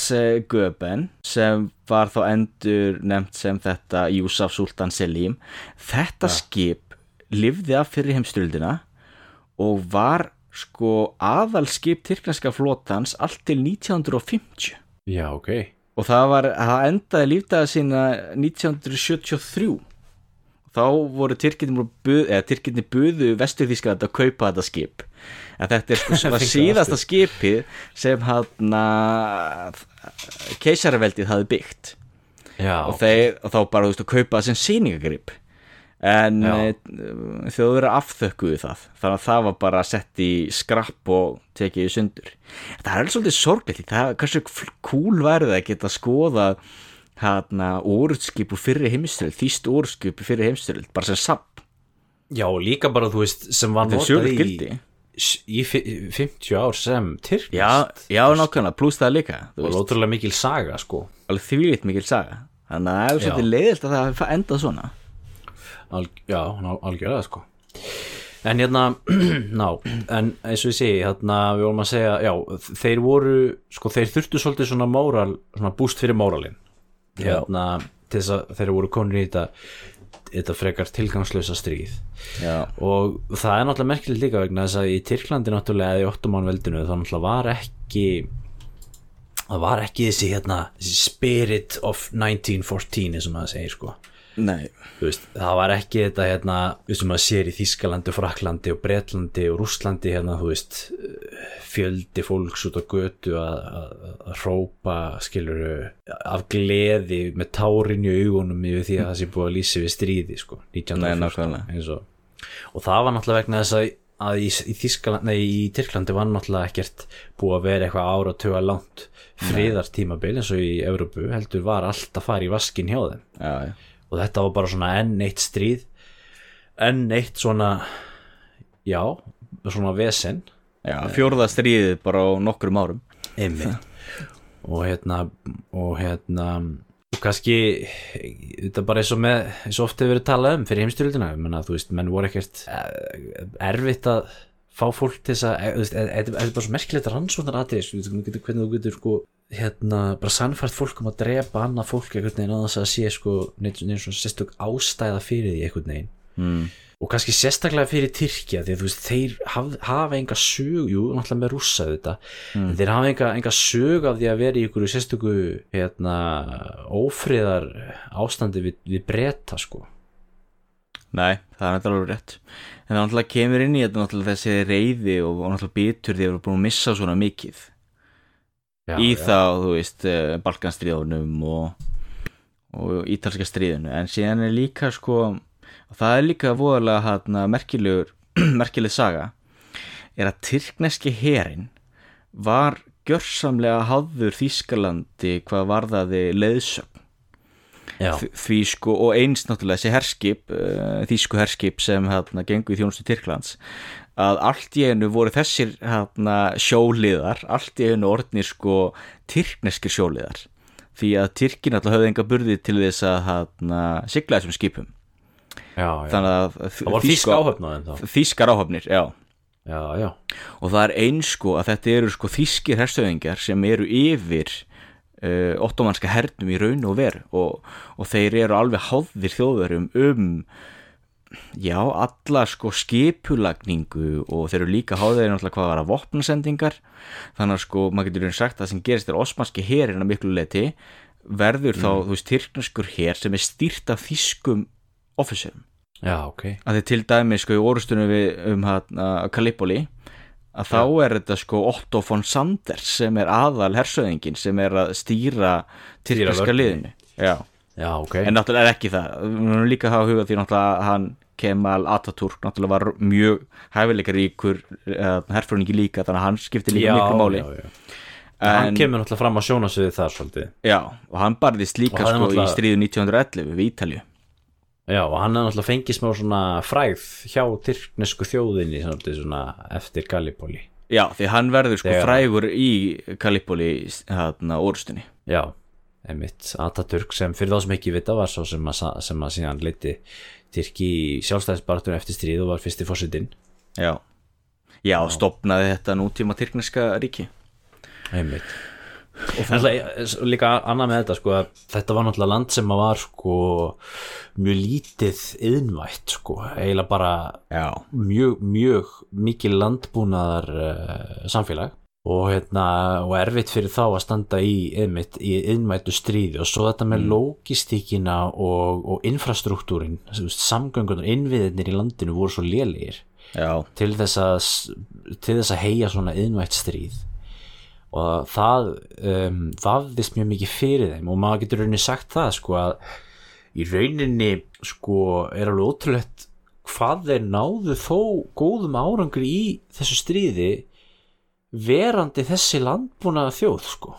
Göben sem var þá endur nefnt sem þetta Júsaf Sultan Selim þetta skip lifði af fyrir heimstyröldina og var sko aðalskip tyrkneska flotans allt til 1950 Já, ok. Og það var, það endaði lífdaga sína 1973 þá voru tyrkirni buð, buðu vesturþískland að kaupa þetta skip. En þetta er sko Fengu síðasta skipið sem hann keisaraveldið hafði byggt. Já, og, þeir, og þá bara þú veist að kaupa það sem sýningagrip en Já. e, þau eru afþökkuðu það. Þannig að það var bara sett í skrapp og tekið í sundur. Það er alveg svolítið sorgleitt það er hversu kúl værið að geta skoða hérna orðskip úr fyrri heimstöld þýst orðskip úr fyrri heimstöld bara sem sapp já, líka bara þú veist sem var notað í, í fi- 50 ár sem tyrknest já, já nákvæmlega, pluss það líka og ótrúlega mikil saga sko. Alveg þvílitt mikil saga. Þannig að það er svolítið leiðilt að það endað svona. Alg, já, algjörlega sko. En hérna ná, en eins og ég segi hérna við vorum að segja, já, þeir voru sko, þeir þurftu svolítið svona móral svona búst fyrir móralin hérna, til þess að þeir voru konur í þetta þetta frekar tilgangslösa stríð. Já, og það er náttúrulega merkilegt líka vegna þess að í Tyrklandi náttúrulega eða í Ottomanveldinu þá náttúrulega var ekki það var ekki þessi hérna þessi spirit of 1914 eins og maður segir sko veist, það var ekki þetta hérna, við sem maður sér í Þískalandi og Fraklandi og Bretlandi og Rússlandi hérna, veist, fjöldi fólks út á götu að, að, að hrópa, skilur af gleði með tárin í augunum yfir því að það sé búið að lýsa við stríði, sko, Nei, 1914 nákvæmlega. eins og, og það var náttúrulega vegna þess að, að í, í nei, í Tyrklandi var náttúrulega ekkert búið að vera eitthvað ára og töga langt friðartímabil eins og í Evrópu heldur var allt að fara í vaskin hjá þeim. Já, já og þetta var bara svona enn eitt stríð. Enn eitt svona já, svona vesen. Já, fjórða stríðið bara á nokkrum árum. Einmitt. Og hérna og hérna og kannski þetta er bara eins og með eins og oft hefur verið talað um fyrir heimstyrjöldina menna þú veist, menn voru ekkert eh, erfitt að fá fólk til þess að eh, eh, þetta er bara svo merkilegt rannsóknar aðeins hvernig þú getur sko hérna bara sannfært fólk um að drepa annað fólk einhvern veginn á þess að sé sko neitt svona sérstök ástæða fyrir því einhvern veginn. Mm. og kannski sérstaklega fyrir Tyrkja því að þú veist, þeir haf, hafa enga sög jú, náttúrulega með rússa þetta en þeir hafa enga, enga sög af því að vera í ykkur sérstöku hérna, ófriðar ástandi við, við breyta sko. Nei, það er náttúrulega rétt. En það náttúrulega kemur inn í þetta náttúrulega þessi reyði og, og náttúrulega bitur því að við erum búin að missa svona mikið já, í já. þá, þú veist, eh, Balkanstríðunum og, og ítalska stríðinu. En síðan er líka sko það er líka voðalega hérna, merkilegur merkileg saga er að tyrkneski herin var gjörsamlega hafður Þýskalandi hvað varðaði leiðsögn. Því sko og eins náttúrulega þessi herskip uh, þýsku herskip sem hérna gengu í þjónustu Tyrklands að allt í einu voru þessir hérna sjóliðar allt í einu orðnir sko tyrkneskir sjóliðar. Því að Tyrkin alltaf höfðu enga burði til þess að hérna sigla þessum skipum. Já, já. þannig að Það var þýsk áhöfn á þeim þá þýskar áhafnir, já. Já, og það er eins sko að þetta eru sko þýskir herstöðingar sem eru yfir uh, ottomanska hernum í raun og veru. Og, og þeir eru alveg háðir þjóðverum um já, alla sko skipulagningu og þeir eru líka háðir náttúrulega hvað var að vopnasendingar. Þannig að sko, maður getur einn sagt að það sem gerist er osmanski herin að miklu leiti verður þá, þú veist, tyrknaskur her sem er stýrt af þýskum officerum. Já, ok. Að því til dæmi sko í orustunum við um Kalipoli að þá er þetta sko Otto von Sanders sem er aðal hersöðingin sem er að stýra vörninni. liðinu. Já. Já, ok. En náttúrulega er ekki það. Við erum líka að hafa huga því náttúrulega hann Kemal Atatürk náttúrulega var mjög hæfileika ríkur herfröningi líka þannig að hann skipti líka já, miklu máli. já, já. Hann en, kemur náttúrulega fram á sjónasviði þar svolítið. Já, og hann barðist líka sko í náttúrulega- stríðu 1911 við Ítalju Já, og hann er náttúrulega fengið smá svona fræð hjá tyrknesku þjóðinni svona eftir Gallipoli. Já, því hann verður sko Þegar- frægur í Kalipoli hérna orustunni Já, einmitt Ataturk sem fyrir þá sem ekki vita var svo sem að, sem að síðan leiti Tyrki í sjálfstæðisbartur eftir stríð og var fyrsti fórsetin Já, já, stopnaði þetta nútíma tyrkneska ríki. Einmitt. Og náttúrulega líka annað með þetta sko þetta var náttúrulega land sem að var sko mjög lítið yðnvætt sko, eiginlega bara Já, mjög, mjög mikið landbúnaðar uh, samfélag og, hérna, og erfitt fyrir þá að standa í, einmitt, í innmættu stríði. Og svo þetta með mm. logistíkina og, og infrastruktúrin samgöngunar, innviðinir í landinu voru svo lélegir til þess að til þess að heia svona innvætt stríð. Og það um, vafðist mjög mikið fyrir þeim. Og maður getur rauninni sagt það sko að í rauninni sko er alveg ótrúlegt hvað þeir náðu þó góðum árangur í þessu stríði verandi þessi landbúna þjóð sko.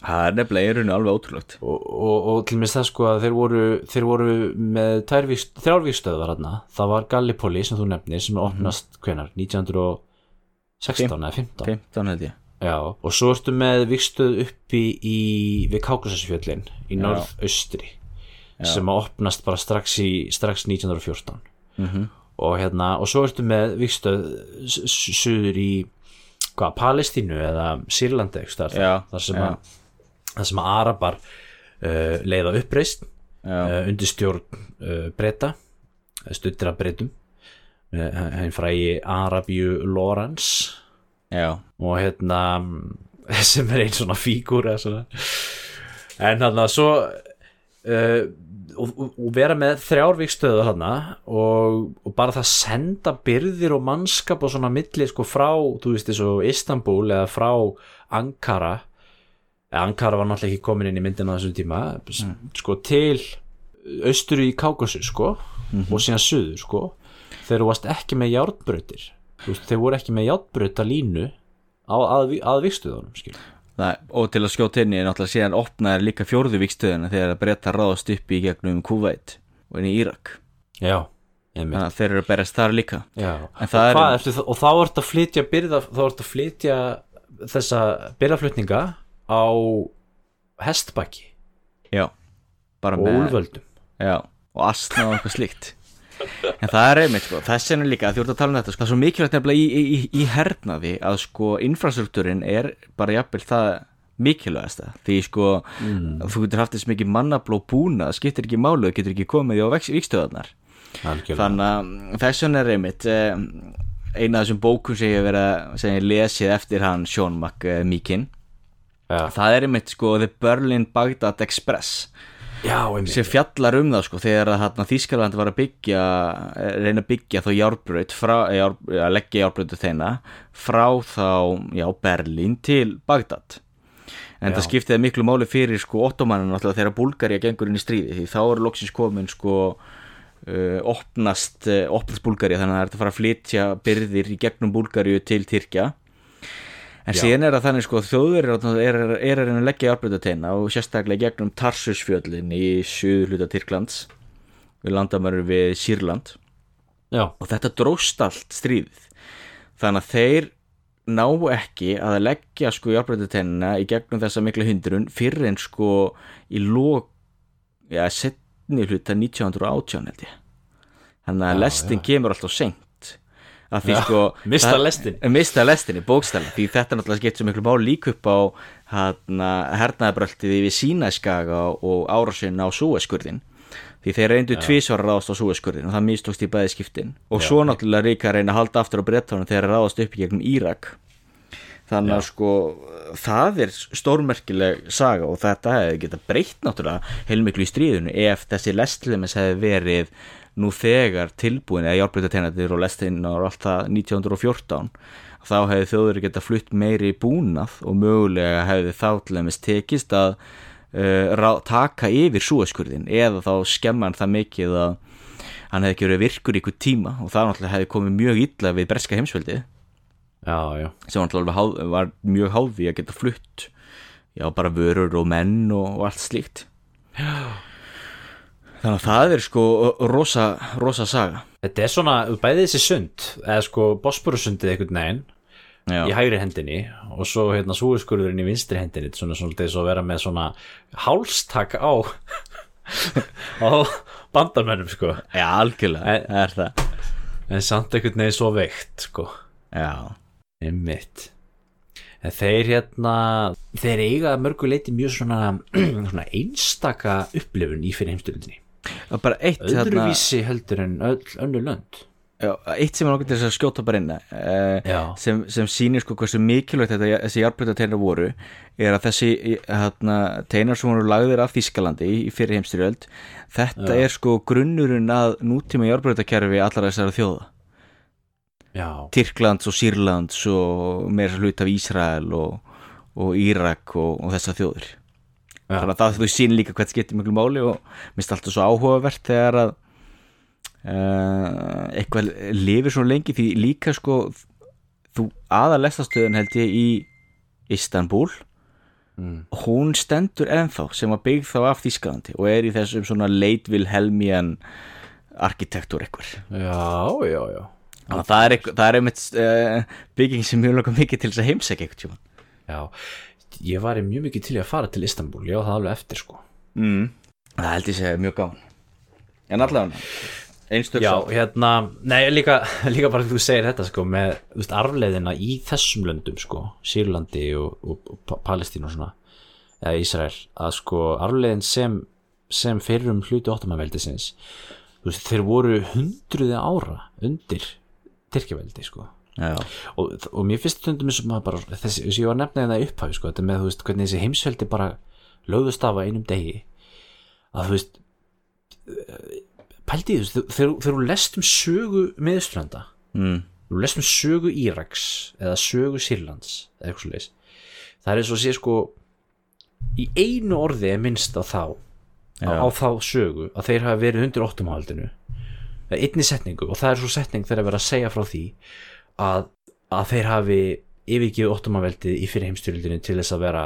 Það er nefnilega í rauninu alveg ótrúlegt. Og, og, og til mér það sko að þeir voru, þeir voru með þrjárvíkstöðvar hérna það var Gallipoli sem þú nefnir sem opnast hvenar, 1916 eða 15 15 held ég. Já, og svo ertu með vikstöð uppi í, við Kákasasfjöllin í norðaustri sem að opnast bara strax í strax 1914 Mhm. og hérna, og svo ertu með vikstöð suður í hvað, Palestínu eða Sýrlandi þar, sem að þar sem að Arabar uh, leiða uppreist uh, undir stjórn uh, breyta stuttir að breytum uh, henn frægi Arabju Lawrence já, og hérna sem er einn svona fígúra en hann að svo uh, og, og- vera með þrjárvíkstöðu hann og, og bara það senda byrðir og mannskap og svona milli sko frá, þú veist þessu Istanbul eða frá Ankara. Eða Ankara var náttúrulega ekki komin inn í myndina á þessum tíma sko til austuru í Kákosu sko og síðan suður sko. Þeir þú varst ekki með veist, þeir voru ekki með járnbrauta línu á, að, að vikstöðunum skil það, og til að skjóta inn í náttúrulega síðan opnaði líka fjórðu vikstöðuna þegar breyta ráðast upp í gegnum Kuwait og inn í Írak. Já, þannig að þeir eru að berast þar líka. Og, er- ertu, og þá ertu að flytja byrða, þá ertu að flytja þessa byrðaflutninga á hestbakki Já, bara og með úlvöldum Já, og asna og eitthvað slíkt En það er einmitt sko, þess vegna líka að þú ert að tala um þetta sko, það er svo mikilvægt nefnilega í, í, í, í hernaði að sko infrastruktúrin er bara jafnvel það mikilvægasta. Því sko þú getur haft þess mikið mannabló búna það skiptir ekki málu, þú getur ekki komið á vikstöðarnar þannig að þess vegna er einmitt eh, eina af þessum bókum sem ég hef verið að lesið eftir hann Sean McMeekin já, það er einmitt sko The Berlin Baghdad Express sem fjallar um það sko þegar að þarna Þískaland var að byggja eh, reyna að byggja þá frá, eh, jár, að leggja járbrautu þeina frá þá, já, Berlín til Bagdad. En Já. það skiptiði miklu máli fyrir sko ottomanin alltaf þegar Búlgaria gengur inn í stríði því þá er loksins komin sko uh, opnast, uh, opnast Búlgari þannig að það er að fara að flytja byrðir í gegnum Búlgaríu til Tyrkja en Já. síðan er það þannig sko þjóður er, er, að leggja járbreytateina og sérstaklega gegnum Tarsusfjöllin í suður hluta Tyrklands við landamæru við Sýrland. Já, og þetta dróst allt stríðið. Þannig að þeir ná ekki að leggja sko járbreytatennina í gegnum þessa mikla hundrun fyrir en sko í lók já, setni hluta 1918 held ég. Þannig að Já, lestin kemur alltaf seint að því Já, sko mista lestinni. mista lestinni, bókstæli því þetta náttúrulega getur svo miklu mál líka upp á hérna, hernaðabröltið yfir Sínæskaga og árásinn á Súeskurðin því þeir reyndu tvísvara ráðast á Súeskurðin og það mistókst í bæði skiptin. Og Já, svo náttúrulega líka að reyna að halda aftur á brettónum þegar ráðast upp í gegnum Írak. Þannig að sko það er stórmerkileg saga og þetta hefði geta breytt náttúrulega heilmiklu í stríðinu ef þessi lestlimis hefði verið nú þegar tilbúin eða járbreytateinatir og lestinar og allt það 1914 þá hefði þjóður geta flutt meiri búnað og mögulega hefði þá til dæmis tekist að uh, rá, taka yfir súaskurðin eða þá skemma hann það mikið að hann hefði verið virkur í ykkur tíma og það náttúrulega hefði komið mjög illa við breska heimsveldið. Já, já. Sem náttúrulega var mjög háði að geta flutt já, bara vörur og menn og, og allt slíkt þannig að það er sko rosa, rosa saga. Þetta er svona, bæði þessi sund eða sko Bosporusundið einhvern veginn í hægri hendinni og svo hérna súiskurðurinn í vinstri hendinni svona svona þess að vera með svona hálstak á á bandamönnum sko. Já algjörlega En- það er það. En samt einhvern veginn svo veikt sko. Já, einmitt. En þeir hérna þeir eiga að mörgu leiti mjög svona, svona einstaka upplifun í fyrir heimstyrlundinni Öðruvísi heldur en öll önnur lönd já, eitt sem er okkur til þess að skjóta bara inn uh, sem, sem sýnir sko hversu mikilvægt þetta, þessi járbreytateinar voru er að þessi hérna, teinar sem voru lagðir af Þískalandi í, í fyrir heimstyrjöld þetta Já. er sko grunnurinn að nútíma járbreytakerfi allar þessara þjóða já, Tyrklands og Sýrlands og meira hlut af Ísrael og, og Írak og, og þessar þjóðir. Þannig að það þú sýnir líka hvað skiptir miklu máli og minnst alltaf svo áhugavert þegar að uh, eitthvað lifir svo lengi því líka sko þú aðalestastöðun held ég í Istanbul mm. hún stendur ennþá sem var byggð þá af Þískalandi og er í þessum svona Leitvilhelmian arkitektúr eitthvað. Já, já, já. Að það er, það er einmitt uh, bygging sem mjög langar mikið til þess að heimsækja eitthvað já, ég var mjög mikið til að fara til Istanbul ég á það alveg eftir sko Mm. Það held ég segja mjög gáðan. En allavega, einstök Já, hérna, nei, líka, líka bara þú segir þetta sko með veist, arfleiðina í þessum löndum sko, Sýrlandi og, og, og Pa- Palestínu og svona eða Ísrael, að sko arfleiðin sem, sem fyrir um hluti veist, þeir voru hundruði ára undir Tyrkjaveldi sko Já, og, og mér finnst stundum og maður bara þessi, þessi ég var nefnið það upphafi sko, þetta með þú veist hvernig þessi heimsveldi bara lögðust af á einum degi að þú veist pældi í þú veist þegar þú lest um sögu miðustranda mm. þú lest um sögu Íraks eða sögu Sýrlands eða eitthvað leis það er eins og að sé sko í einu orði er minnst á þá Já. á þá sögu að þeir hafa verið undir óttumhaldinu einni setningu og það er svo setning þegar að vera að segja frá því að, að þeir hafi yfirgið óttumaveldið í fyrir heimstyrildinu til þess að vera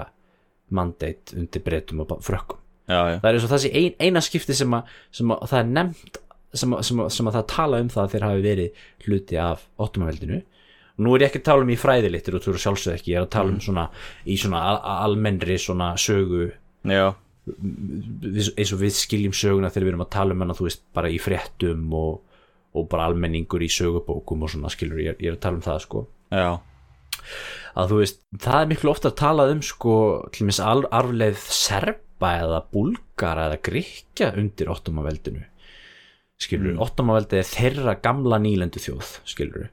mandate undir breytum og frökkum. Já, já. það er eins og sé ein, eina skipti sem að, sem að það er nefnt sem að, sem, að, sem að það tala um það að þeir hafi verið hluti af óttumaveldinu. Nú er ég ekki að tala um í fræðilittir og þú eru sjálfsög ekki, ég er að tala um svona í svona al almennri svona sögu Já, eins og við skiljum söguna þegar við erum að tala um hana þú veist bara í fréttum og, og bara almenningur í sögubókum og svona skilur ég, ég er að tala um það sko. Já, að þú veist, það er miklu ofta að tala um sko, til mis arfleið serba eða búlgara eða grikja undir ottomaveldinu skilur, mm. ottomaveldi er þeirra gamla nýlendu þjóð, skilur.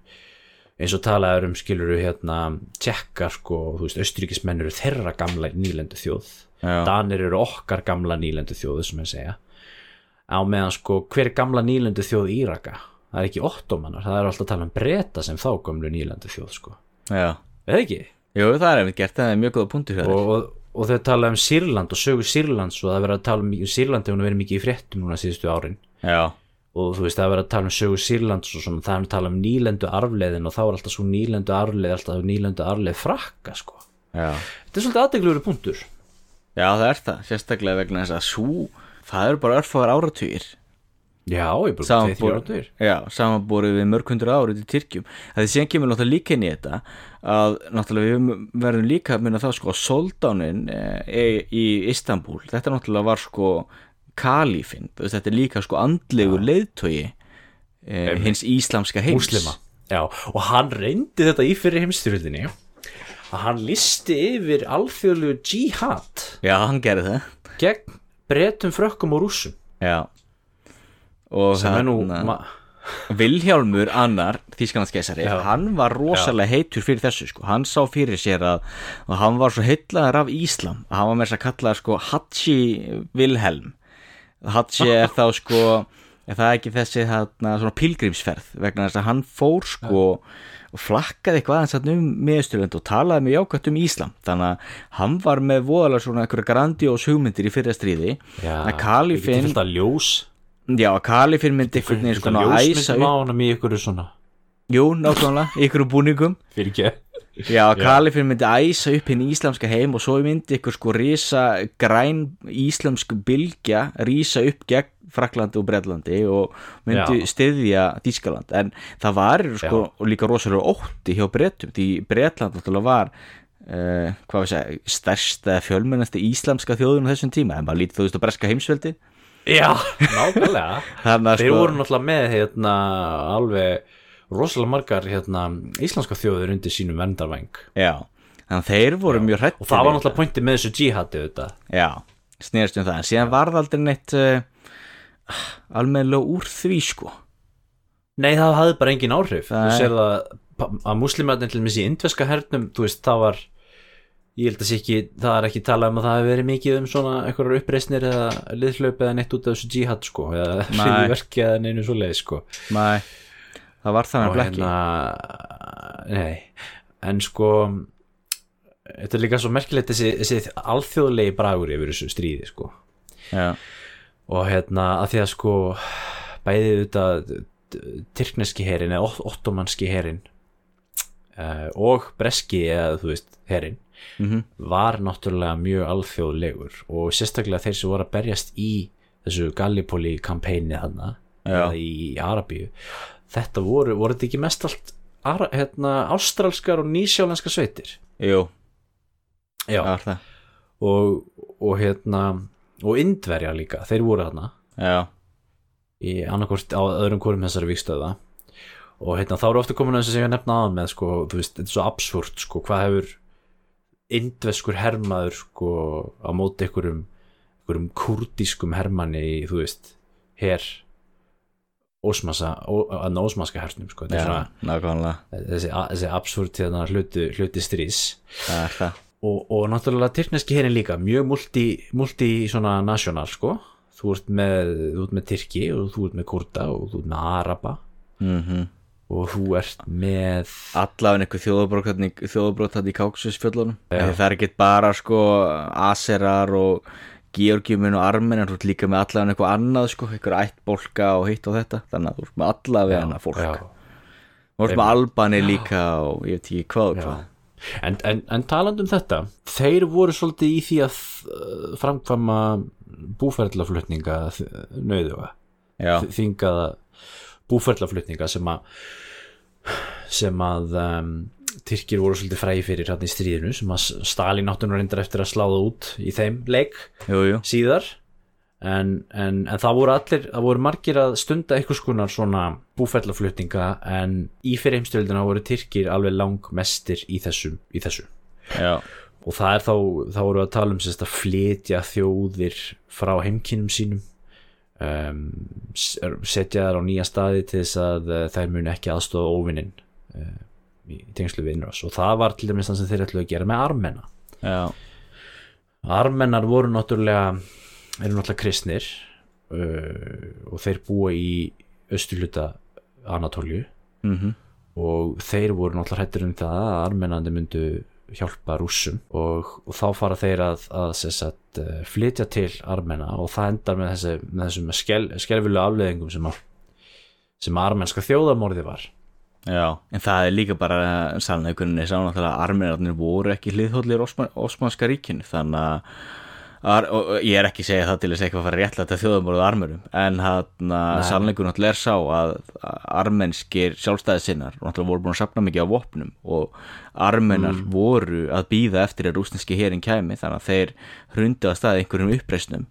Eins og talaður um skilur hérna tjekkar sko, þú veist, austríkismenn eru þeirra gamla nýlendu þjóð. Já. Danir eru okkar gamla nýlendu þjóðu sem ég segja. Á meðan sko hver er gamla nýlendu þjóð Íraka það er ekki ottomanar, það er alltaf að tala um breyta sem þá gamlu nýlendu þjóð sko já. eða ekki? Jú, það er einmitt gert, það er mjög góða punktur hér. og, og, og þau tala um Sýrland og sögu Sýrlands og það er verið að tala um Sýrland hefur verið mikið í fréttum núna síðustu árin Já, og þú veist það er verið að tala um sögu Sýrlands og svona það er að tala um nýlendu arfleiðin og þá er alltaf svo nýlendu arfleið alltaf nýlendu arfleið frakka sko já, þetta er svolítið aðdeglur punktur já það er það sérstaklega vegna þess að svo það eru bara örfáðar áratugir já, ég bara tveið þrjá áttur já, samanborið við mörg hundur árið í Tyrkjum. Það er síðan kemur náttúrulega líka inn í þetta að náttúrulega við verðum líka að minna það sko að soldánin e, í Istanbul, þetta náttúrulega var sko kalífinn, þetta er líka sko andlegu leiðtogi e, hins íslamska heims. Múslima. Já, og hann reyndi þetta í fyrir heimstyrjöldinni að hann listi yfir alþjóðlegu jihad já, hann gerði það. gegn bretum, frökkum og rússum. Já sem er nú Vilhjálmur annar, Þísklandskeisari Já. hann var rosalega heitur fyrir þessu sko. hann sá fyrir sér að, hann var svo heitlaður af Íslam. Að hann var með þess að kalla sko Hatschi Vilhelm. Hatschi er þá sko er það ekki þessi þarna, svona pilgrimsferð vegna þess að hann fór sko og flakkaði eitthvað þarna um miðsturlönd og talaði með jákvæmt um Íslam. Þannig að hann var með voðalega svona einhverja grandiós hugmyndir í fyrra stríði. Já, að Kalifinn já, að Kalifinn myndi veginn sko að æsa upp. honum í ykkur svona. Jú, nákvæmlega, í ykkur búningum. Fyrir ekki. Já, Kalifinn myndi æsa upp hinn íslamska heim og svo myndi ykkur sko rísa græn íslamsk bylgja rísa upp gegn Fraklandi og Breitlandi og myndi Já. styðja Þískaland en það var sko líka rosalega ótti hjá Bretum því Bretland náttúrulega var uh, hvað við segja, stærsta fjölmennasta íslamska þjóðun á þessum tíma. En maður lítið þú veist á breska heimsveldi Já, nákvæmlega. Að Þeir sko- voru náttúrulega með hérna alveg rosalega margar hérna íslenska þjóður undir sínum verndarvæng. Já, þannig að þeir voru mjög hrættir og það var náttúrulega pointið með þessu jihadi Já, snerist um það. En síðan varð aldrei neitt uh, almennilega úr því sko. Nei, það hafði bara engin áhrif. Þú sér það að muslimarnir til missi indveska hernum, þú veist, það var ég held að sé ekki, það er ekki talað um að það hefur verið mikið um svona einhverjar uppreisnir eða liðhlaup eða neitt út af þessu jihad sko, eða hriðverki eða neinu svo leið sko. Nei, það var þannig blekki hérna nei, en sko þetta er líka svo merkilegt þessi, þessi alþjóðlegi bragur yfir þessu stríði sko. Já, og hérna að því að sko bæði þetta tyrkneski herin eða ott- ottomanski herin uh, og breski eða þú veist herin mhm, var náttúrulega mjög alþjóðlegur og sérstaklega þeir sem voru að berjast í þessu Gallipoli kampæni Já. eða í Arabíu þetta voru, voru þetta ekki mest allt hérna, ástralskar og nýsjálenskar sveitir? Jú, já, það var það. Og, og hérna og indverja líka, þeir voru þarna. Já, í annarkvort á öðrum hvorum þessari vikstöða og hérna þá eru ofta komin að þess að ég nefna aðan með sko, þú veist, þetta er svo absúrt sko, hvað hefur indveskur hermaður sko á móti einhverjum, einhverjum kurdískum hermanni í, þú veist, her ósmasa, ó, að ósmaska hernum sko, þetta er já, svona þessi, þessi absúrt hérna hluti, hluti strís er það. Og, og náttúrulega tyrkneski herin líka mjög multi, multi svona national sko. Þú ert með, þú ert með Tyrki og þú ert með Kurda og þú ert með Araba. Mm og þú ert með Allavega einhver þjóðabrót þjóðabrót þarna í Káksusfjöllunum Það er ekki bara sko Aserar og Georgiumin og Armen en þú ert líka með allavega eitthvað annað sko, einhver ættbólka og hitt og þetta. Þannig að þú ert með allavega hana fólk. já, Þú ert með Albani líka og ég veit ekki hvað og já. hvað. En, en, en talandi um þetta þeir voru svolítið í því að uh, framkvæma búferðlaflutninga nöðuga Já, þingaða búferðlaflutninga sem að sem að um, Tyrkir voru svolítið fræði fyrir hérna í stríðinu sem að Stalin áttunum reyndar eftir að sláða út í þeim leik jú, jú. síðar. En, en, en það voru allir það voru margir að stunda einhvers konar svona búferðlaflutninga en í fyrir heimstyrjöldina voru Tyrkir alveg langmestir í þessu, í þessu. Já, og það er þá, þá voru að tala um sérst að flytja þjóðir frá heimkynum sínum um, setja þær á nýja staði til þess að uh, þær muni ekki aðstofa óvinnin uh, í tengslu við innrás. Og það var til dæmis það sem þeir ætlu að gera með armena. Já, armenar voru náttúrulega eru náttúrulega kristnir uh, og þeir búa í austurluta Anatólju mhm. Og þeir voru náttúrulega hættur um það að armenandi myndu hjálpa rússum og, og þá fara þeir að, að sagt, eh, flytja til armena og það endar með, þessi, með þessum skel, skelfilega afleðingum sem sem armenska þjóðamorði var. Já, en það er líka bara sannleikunni sá náttúrulega að armeinarnir voru ekki hliðhóllir Osmanska ríkinu þannig að og ég er ekki að segja það til þess eitthvað að fara réttlega til þjóðumorðu armurum en hann sannleikur náttúrulega er sá að armenskir sjálfstæði sinnar náttúrulega voru búin að sapna mikið á vopnum og armenar mm. voru að býða eftir að rúsneski herin kæmi þannig að þeir hrundi að staði einhverjum uppreysnum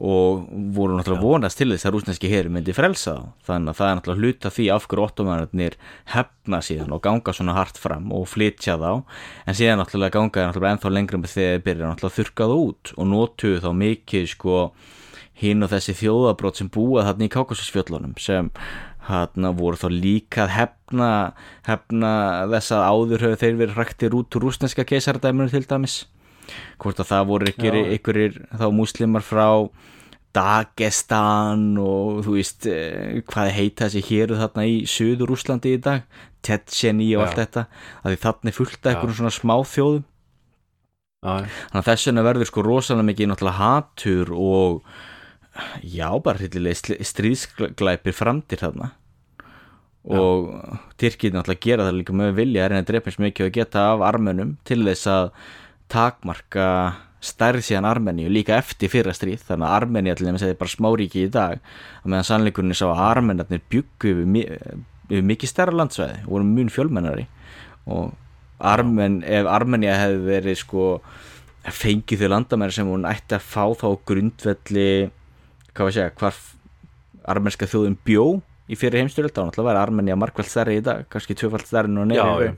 og voru náttúrulega vonast til þess að rúsneski heri myndi frelsa þá. Þannig að það er náttúrulega hluta því af hverju ottomanarnir hefna síðan og ganga svona hart fram og flytja þá. En síðan náttúrulega ganga náttúrulega ennþá lengra með þegar þeir byrja náttúrulega þurkað út og nótuðu þá mikið sko hinn og þessi þjóðabrót sem búað þarna í Kákasusfjöllunum sem hann voru þá líka að hefna, hefna þess að áður höfðu þeir verið hræktir út úr rúsneska keisardæminu til dæmis hvort að það voru einhverjir þá múslimar frá Dagestan og þú veist eh, hvað heita þessi héru þarna í Suður Úslandi í dag? Tetsjeni og allt þetta. Að þarna er fullt af einhvern svona smá þjóðum þannig að þess vegna verður sko rosalega mikið náttúrulega hatur og já bara hryllilega stríðsglæpir framtir þarna. Og Tyrkir náttúrulega gera það líka með vilja er en að drepa eins mikið að geta af armönum til þess að takmarka stærð síðan Armeníu líka eftir fyrra stríð þannig að Armeníu allir með segði bara smáríki í dag að meðan sannleikurinn sá að Armenarnir byggu yfir, yfir mikið stærra landsvæði og voru mjög fjölmennari. Og Armen, ef Armeníu hefði verið sko fengið þau landamæri sem hún ætti að fá þá grundvelli hvað að segja, hvar armenska þjóðum bjó í fyrir heimstyrjöld þá náttúrulega væri Armeníu markvælt stærri í dag kannski tvöfald stærri nú nefnir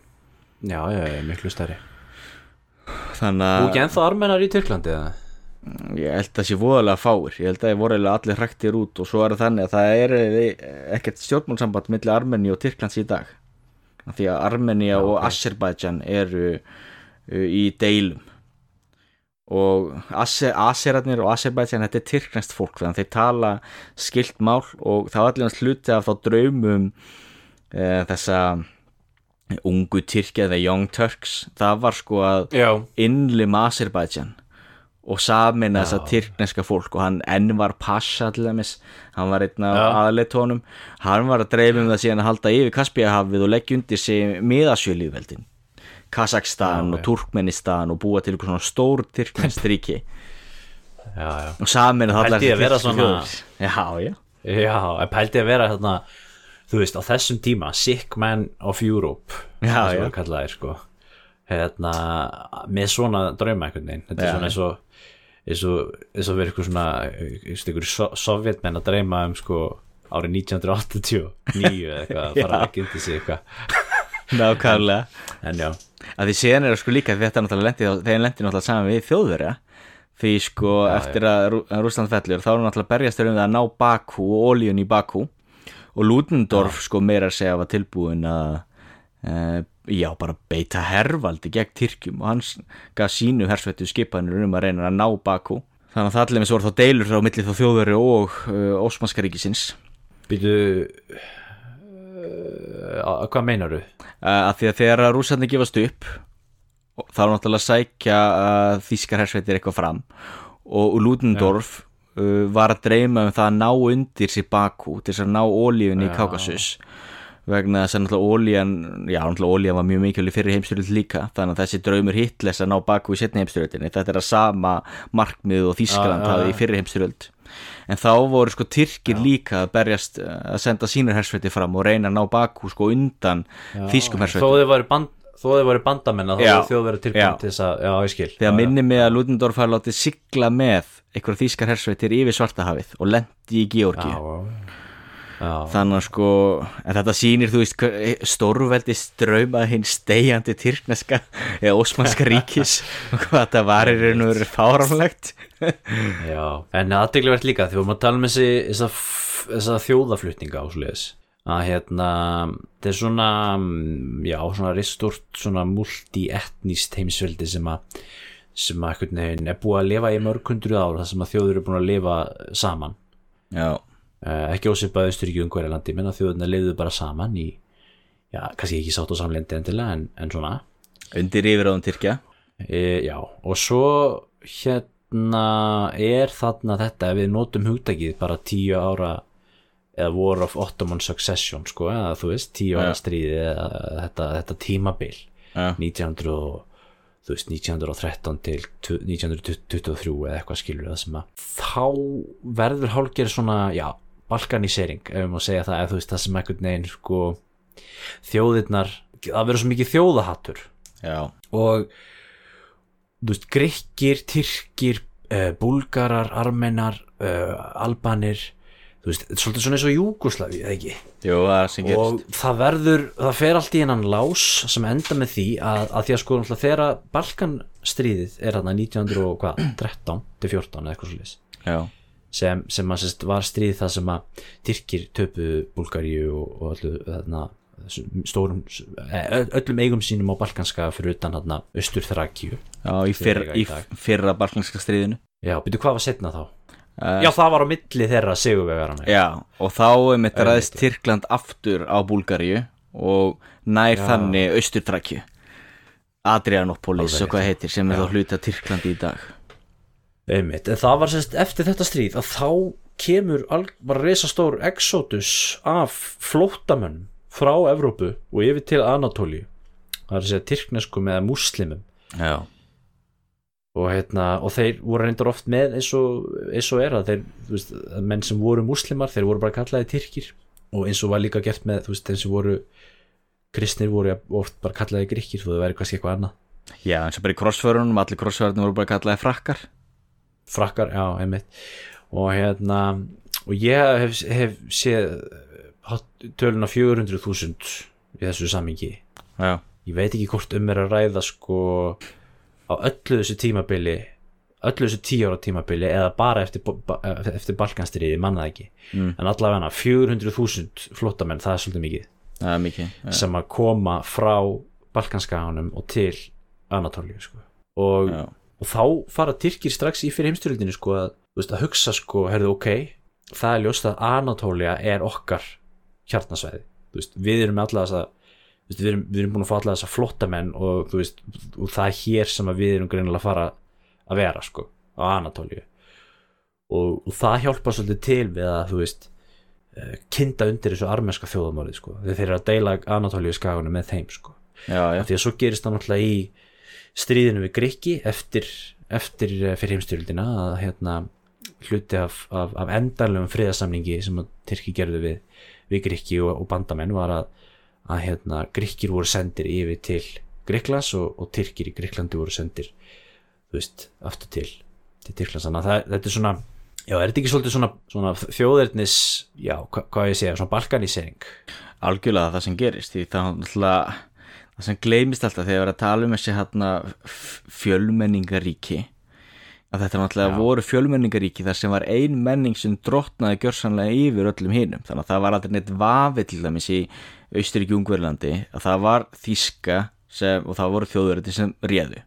já, já, já, miklu stærri þannig að Þú ekki ennþá armenar í Tyrklandi eða? Ég held að það sé voðalega fáir ég held að það voru allir hræktir út og svo er það þannig að það er ekkert stjórnmálsamband millir Armeni og Tyrklands í dag því að Armenia okay. og Azerbaijan eru uh, í deilum og Aserarnir og Azerbaijan þetta er Tyrklandst fólk þannig að þeir tala skilt mál og það var allir hluti af þá draumum uh, þessa ungu Tyrkja eða Young Turks það var sko að innlim Azerbaijan og samin þess að tyrkneska fólk og hann Envar Pasha til dæmis hann var einn af aðleitónum hann var að dreifum það síðan að halda yfir Kaspíahafið og leggja undir sig miðasjöliðveldin Kazakstan já, og Turkmenistan og búa til svona stór tyrknest ríki. Já, já. og samin að það er svona já, já. Já, en pælti að vera hérna þú veist, á þessum tíma Sick Man of Europe já, já. Er, sko. hérna, með svona drauma einhvern veginn. Þetta er svona eins og eins og, eins og verið eitthvað svona eitthvað so sovjetmenn að dreyma um sko árið 1989 eða eitthvað að fara ekki undir sig eitthvað. Nákvæmlega. En já. Að því séðan er það sko líka þetta lendi þegar lendi náttúrulega saman við þjóðverja. Því sko já, eftir að Rúsland fellur þá er náttúrulega berjast um það að ná Bakú og ólíun í Bakú og Ludendorff sko meira að segja var tilbúin að uh, já bara beita hervaldi gegn Tyrkjum. Og hans gaf sínu hersvettu skipanir um að reyna að ná Bakú þannig að það allir með svo voru þá deilur á millið þá þjóðveri og uh, Ósmanska ríkisins. Býtu uh, hvað meinaru? að því að þegar rúsarni gefast upp þá er náttúrulega að sækja þýskar hersvetir eitthvað fram. Og Ludendorff uh, var að dreyma um það að ná undir sér Bakú til þess að ná ólífin í Kaukasus vegna þess að náttúrulega ólíjan já náttúrulega ólíjan var mjög mikilvæg fyrir heimstyrjöld líka þannig að þessi draumur Hitlers að ná Bakú í setni heimstyrjöldinni þetta er að sama markmið og Þískland hafði í fyrir heimstyrjöld en þá voru sko Tyrkir já. líka að berjast að senda sínur hersveiti fram og reyna að ná Bakú sko undan Þískum hersveiti þó þau þau voru bandamenn að þá voru þjóðverið tilbúin til þess að, já, ég skil. Þegar minni mig að Ludendorff hafi látið sigla með einhverja þýskar hersveitir yfir Svartahafið og lendi í Georgi þannig að sko en þetta sýnir þú veist stórveldi ströymað hinn stegjandi tyrkneska eða ósmanska ríkis og hvað þetta var í raun og veru fáránlegt. Já, en aðdeglivert líka því að tala um þessi þjóðaflutninga ásluðis að hérna þetta er svona já, svona ristort svona multi-etnist heimsveldi sem að sem að nefn er búið að lifa í mörg hundru ára þar sem að þjóður eru búin að lifa saman. Já. Uh, ekki ósipað Östuríki um hverja landi menn að þjóðurna liðuðu bara saman í já, kannski ekki sátt á samlendi endilega en, en svona. Undir yfiráðum Tyrkja. E, já, og svo hérna er þarna þetta ef við notum hugdækið bara tíu ára eða War of Ottoman Succession sko, eða þú veist, tíu ára stríði eða þetta, þetta tímabil. Já. 1900 og veist, 1913 til tu- 1923 eða eitthvað skilur það sem að þá verður hálfgerð svona, já, balkanisering ef við má segja það, eða þú veist, það sem einhvern veginn sko, þjóðirnar það verður svo mikið þjóðahattur. Já, og þú veist, grekkir, tyrkir uh, búlgarar, armenar uh, albanir þú veist, þetta er svolítið svona eins og Júgoslavi, eða ekki? Jú, það er sem og það verður, það fer allt í hennan lás sem enda með því að, að því að sko þegar Balkanstríðið er þarna 1913 til 14 eða eitthvað svolítið sem, sem að sérst var stríð það sem að Tyrkir töpuðu Búlgaríu og, og öllu þarna stórum, eh, öllum eigum sínum á Balkanska fyrir utan þarna Östur Þrakíu já, í, fyrr, í fyrra balkanska stríðinu. Já, byrju hvað var setna þá? Uh, Já, það var á milli þeirra sigurvegarana já, og þá er mitt ræðist Tyrkland aftur á Búlgaríu og nær Já. þannig Austurtrakju Adrianopolis og hvað heitir sem er þá hluti af Tyrklandi í dag. Einmitt, en það var sérst eftir þetta stríð að þá kemur bara reisastór exodus af flóttamönnum frá Evrópu og yfir til Anatóliu. Það er að segja tyrkneskum eða múslimum. Já, og, hérna, og þeir voru reyndar oft með eins og, eins og er að þeir veist, menn sem voru múslimar þeir voru bara kallaði tyrkir. Og eins og var líka gert með veist, þeir sem voru kristnir voru oft bara kallaði gríkir þú það væri kannski eitthvað annað. Já, eins og bara í krossförunum allir krossförunum voru bara kallaði frakkar. Frakkar, já, einmitt. Og hérna og ég hef, hef séð töluna 400.000 í þessu samingi já, ég veit ekki hvort um er að ræða sko á öllu þessu tímabili öllu þessu tíu ára tímabili eða bara eftir, ba- eftir balkanstriði, mannaði ekki. Mm. en allavega 400.000 flottamenn, það er svolítið mikið. Er mikið já, sem að koma frá balkanskaganum og til Anatóliu sko. og já, og þá fara Tyrkir strax í fyrir heimstyrjöldinu sko að, að hugsa sko, herðu ok það er ljóst að Anatólia er okkar hjartnasvæði þú veist, við erum þessa þú veist, við, erum, við erum búin að fá alla þessa flottamenn og veist, og það er hér sem við erum greinilega að fara að vera sko á Anatóliu. Og, og það hjálpa svolítið til við að þú veist eh, kynda undir þessu armenska þjóðamálið sko. Þeir eru að deila Anatóliu skagunum með þeim sko. Já, já, því að svo gerist það náttúrulega í stríðinu við Grikki eftir, eftir eh, fyrir heimstyrjöldina að hérna hluti af, af, af endanlegum friðarsamningi sem að Tyrki gerðu við, við Grikki og, og bandamenn var að, að hérna, Grikkir voru sendir yfir til Gríklands og, og Tyrkir í Gríklandi voru sendir þú veist, aftur til, til Tyrklands. Þannig að þetta er svona já, er þetta ekki svolítið svona, svona þjóðernis já, hva, hvað ég segja, svona balkanisering algjörlega það sem gerist því það náttúrulega það sem gleymist alltaf þegar við erum að tala um þessi hérna fjölmenningaríki að þetta náttúrulega Já. voru fjölmenningaríki þar sem var ein menning sem drottnaði gjörsanlega yfir öllum hinum. Þannig að það var aldrei neitt vafi til dæmis í Austuríki Ungverlandi að það var þíska sem, og það voru þjóðverði sem réðu.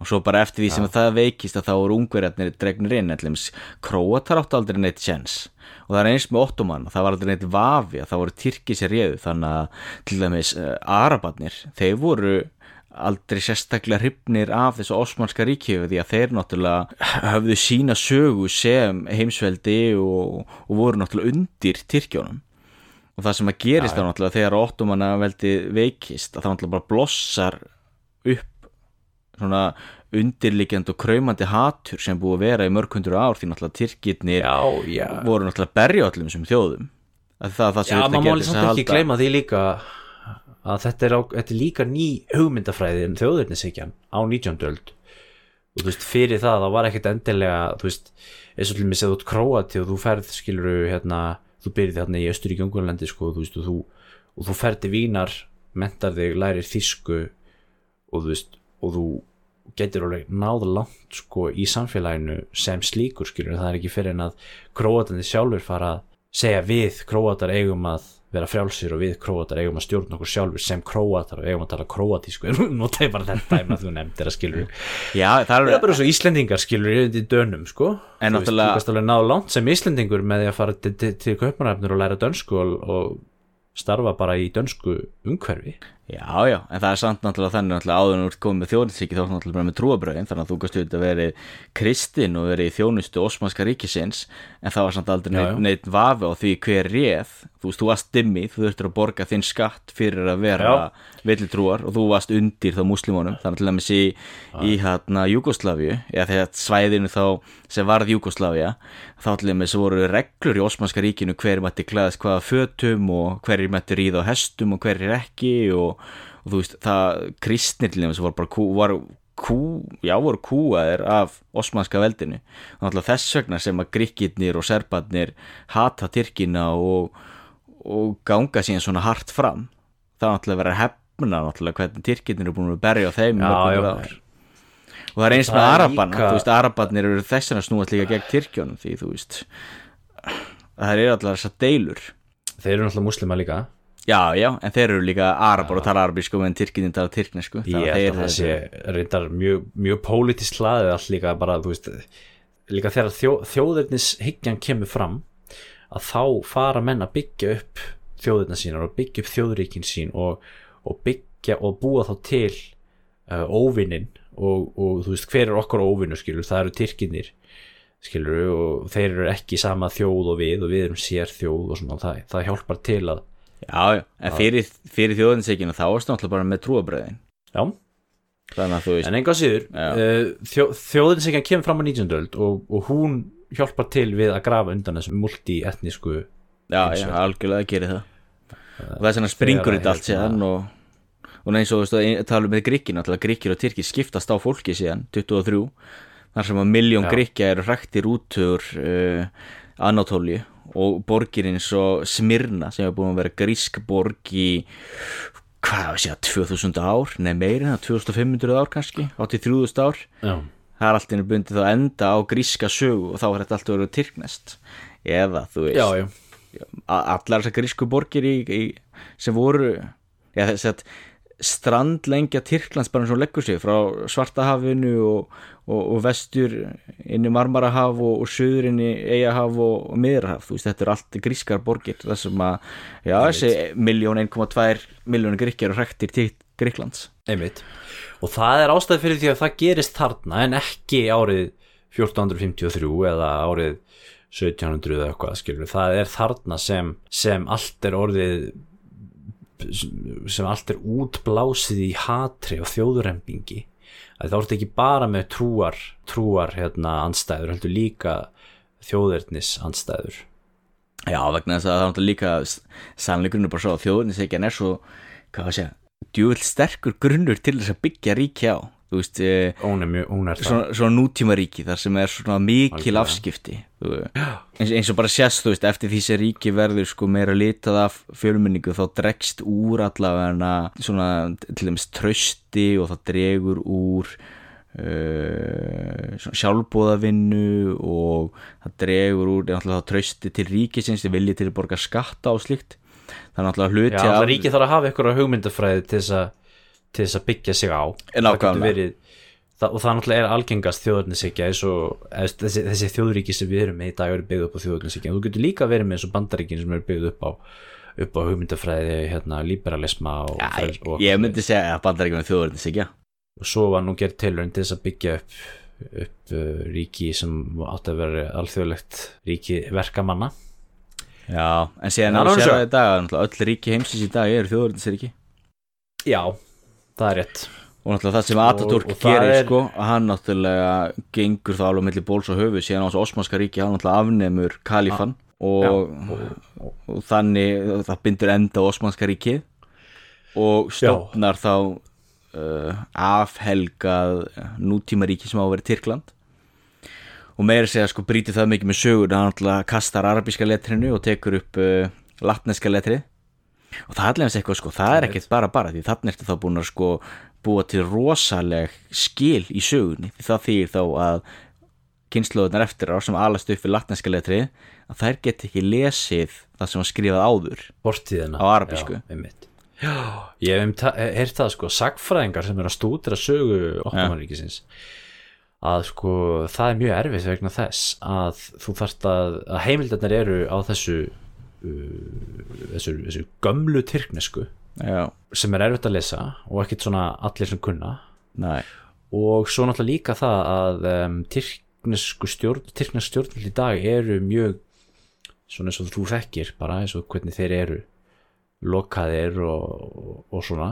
Og svo bara eftir því sem það veikist að þá voru ungverjarnir dregnir inn allir króatar áttu aldrei neitt sjens og það er eins með ottoman það var aldrei neitt vafi að það voru tyrki sér réðu þannig að til dæmis uh, arabarnir, þeir voru aldrei sérstaklega hrifnir af þessu osmanska ríkjöfu því að þeir náttúrulega höfðu sína sögu sem heimsveldi og, og voru náttúrulega undir tyrkjónum og það sem að gerist Já, þá náttúrulega þegar ottomana veldi veikist að það náttúrulega bara blossar upp svona undirliggjandi og kraumandi hatur sem búið að vera í mörg hundur ár því náttúrulega tyrkirnir já, já. voru náttúrulega berja öllum sem þjóðum. Að það, það sem Já, þurfti maður að til þess samt að ekki halda- gleyma því líka að þetta er, á, þetta er líka ný hugmyndafræði um þjóðurnisíkjan á 19. öld. Og þú veist, fyrir það það var ekkert endilega, þú veist eins og til mig segðu út Króati og þú ferð skiluru hérna, þú byrðið hérna í Östuríki Ungverlandi sko, þú og þú, þú ferð til Vínar, mentar þig, lærir þísku og þú veist, og þú getur alveg náð langt sko í samfélaginu sem slíkur skilur það er ekki fyrir en að króatandi sjálfur fara að segja við króatar eigum að vera frjálsir og við króatar eigum að stjórna okkur sjálfur sem króatar og eigum að tala króatísku. Nota ég bara þetta dæma að þú nefndir að skilur. Já, það er bara svo Íslendingar skilur í í dönum sko. En Þú veist, þú veist alveg náð langt sem Íslendingur með því að fara til, til, til kaupmanafnir og læra dönsku og, og starfa bara í dönsku umhverfi. Já, já, en það er samt náttúrulega þannig náttúrulega áður en þú ert komið með þjóðninsíki þá er náttúrulega bara með trúabröðin þannig að þú gæst auðvitað verið kristin og verið í þjónustu osmanska ríkisins en það var samt aldrei Já, já. neitt, neitt vafi á því hver réð. Þú veist, þú varst dimmi, þú þurftir að borga þinn skatt fyrir að vera villitrúar og þú varst undir þá múslimunum þannig til með sí í hérna Júgoslavíu eða þegar svæðinu þá sem varð Júgoslávia þá til með voru reglur í osmanska ríkinu hver mætti klæðast hvaða fötum og hverjir mætti ríða á hestum og hverjir ekki og, og þú veist það kristnir til þess voru bara kú, var, kú, já voru kúaðir af osmanska veldinu. Þess vegna sem að gríkirnir og serbarnir hata Tyrkina og, og ganga síðan svona hart fram það náttúrulega að vera náttúrulega hvernig Tyrkirnir eru búin að berja á þeim Já, og það er eins með Araban þú veist, Arabanir eru þess að snúast líka gegn Tyrkjónum því þú veist. Það eru alltaf þessar deilur. Þeir eru náttúrulega muslima líka. Já, já, en þeir eru líka Arabar og tala arabísku en Tyrkirnir tala tyrknesku ég held að það sé reyndar mjög, mjög pólitísk hlaðið allt líka bara, þú veist líka þegar þjó, þjóðirnis hyggjan kemur fram að þá fara menn að byggja upp þjóðirna sínar og byggja upp þjóðríkin sín og, og byggja og búa þá til uh, óvinnin og, og þú veist hver er okkar óvinnu skilur, það eru tyrkinir skilur og þeir eru ekki sama þjóð og við og við erum sér þjóð og svona. Það, það hjálpar til að já, en fyrir, fyrir þjóðinsekinu þá varst náttúrulega bara með trúabröðin já, En enga síður, uh, þjó, þjóðin sem kemur fram á 19. öld og, og hún hjálpar til við að grafa undan þessum multi-etnísku já, já, algjörlega gerir það. Og þess vegna springur þegar þetta allt hérna- síðan og, og eins og að tala um með gríkin náttúrulega gríkir og tyrkir skiptast á fólki síðan 23, þar sem að miljón gríkja eru hræktir út úr uh, Anatólju og borgir eins og Smirna sem er búin að vera grísk borg í hvað var sér, 2000 ár? Nei meira, 2500 ár kannski 83.000 ár. Já, það er allt einu bundið þá enda á gríska sögu og þá er þetta allt verið tyrknest eða þú veist já, allar þessar grísku borgir í, í, sem voru ja, þess að strandlengja Tyrklands bara eins og leggur sig frá Svartahafinu og, og, og vestur inn í Marmarahaf og, og söður inn í Eyjahaf og, Miðrahaf, þú veist, þetta eru allt grískar borgir það sem að, já, þessi miljón 1,2 miljónu gríkjar og hrektir til Gríklands einmitt. Og það er ástæð fyrir því að það gerist þarna en ekki árið 1453 eða árið 1700 eða eitthvað skilur það er þarna sem, sem allt er orðið sem allt er útblásið í hatri og þjóðurembingi að þá er þetta ekki bara með trúar trúar hérna anstæður heldur líka þjóðurnis anstæður Já, vegna þess að það er náttúrulega líka sannleikurinn er bara svo að þjóðinni er svo, hvað segja, djúvill sterkur grunnur til þess að byggja ríki á þú veist, eh, hún er, mjög, hún er það. svona, svona nútíma ríki þar sem er svona mikil Algjörlega. afskipti eins, eins og bara sést, þú veist, eftir því sem ríki verður sko meira litað af fjölmenningu þá dregst úr allavega svona til dæmis trösti og það dregur úr uh, sjálfbóðavinnu og það dregur úr náttúrulega trösti til ríkisins þið vilji til að borga skatta og slíkt. Það er náttúrulega hluti Já, það ríki þarf að hafa einhverja hugmyndafræði til þess að til þess að byggja sig á. En Það verið, það, og það náttúrulega er algengast þjóðurnisíkja og þessi, þessi þjóðuríki sem við erum með í dag eru byggð upp á þjóðurnisíkja þú getur líka verið með eins og bandaríkin sem eru byggð upp á upp á hugmyndafræði, hérna, liberalisma og, Já, frels- og, ég myndi segja að bandaríkjum þjóðurinn sig, já og svo var nú gerð tilraun til þess að byggja upp, upp uh, ríki sem átti að vera alþjóðlegt ríki verkamanna. Já, en síðan að í dag að öll ríki heimsins í dag eru þjóðurinn Já, það er rétt. Og náttúrulega það sem Ataturk og það gerir er- sko, hann náttúrulega gengur þá alveg milli bóls og höfu síðan á þessu Osmanska ríki, hann náttúrulega afnemur kalifan og, og, þannig það bindur enda á Osmanska ríkið og stofnar þá uh, afhelgað nútíma ríki sem á að vera Tyrkland. Og meira segja sko brýti það mikið með sögur hann náttúrulega kastar arabíska letrinu og tekur upp uh, latneska letrið og það er alveg eitthvað sko, það er ekkert bara bara því þannig ertu þá búin að sko búa til rosaleg skil í sögunni. Því það þýr þá að kynnslóðunar eftir á sem alast upp við latneska letrið að þær get ekki lesið það sem var skrifað áður Fortíðina. Á arabísku. Já, ég hef um heyrt það sko sagfræðingar sem er að stúdra sögu okkumaríkisins að sko það er mjög erfitt vegna þess að þú þarft að, að heimildarnir eru á þessu þessu, þessu gömlu tyrknesku já, sem er erfitt að lesa og ekkert svona allir sem kunna. Næ og svo náttúrulega líka það að um, tyrknesku stjórn tyrknesk stjórnvöld í dag eru mjög svona eins og þú þekkir bara eins og hvernig þeir eru lokaðir og, og, og svona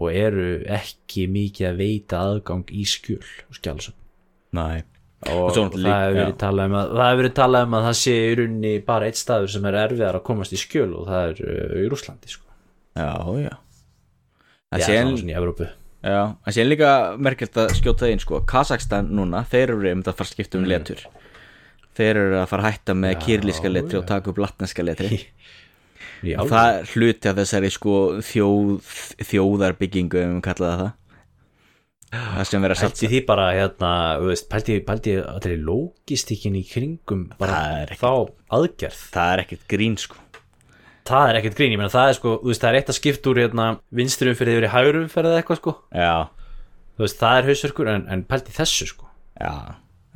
og eru ekki mikið að veita aðgang í skjöl og skjálasöfn næ, og, það hefur verið talað um að það hefur verið talað um að það sé í rauninni bara eitt staður sem er erfiðar að komast í skjöl og það er uh, í Rúslandi sko. já, já. Það sé svona í Evrópu. Já, en sér líka merkjöld að skjóta það inn sko. Kazakstan núna, þeir eru um þetta að fara að skipta um letur. Þeir eru að fara að hætta með kýrlíska letri og taka upp latneska letri. Og það hluti af þessari sko þjóð, þjóðarbyggingu um við kallaði það Það sem verið að Pælti satsa því bara hérna, veist, pælti, pælti að það er lógistíkin í kringum bara er ekkert- þá aðgerð. Það er ekkert grín sko. Það er ekkert grín, ég meina það er sko veist, það er eitt að skipta úr hérna, vinstri umferð yfir í hægri umferð eða eitthvað sko. Veist, það er hausverkur en, en pælti þessu sko. Já,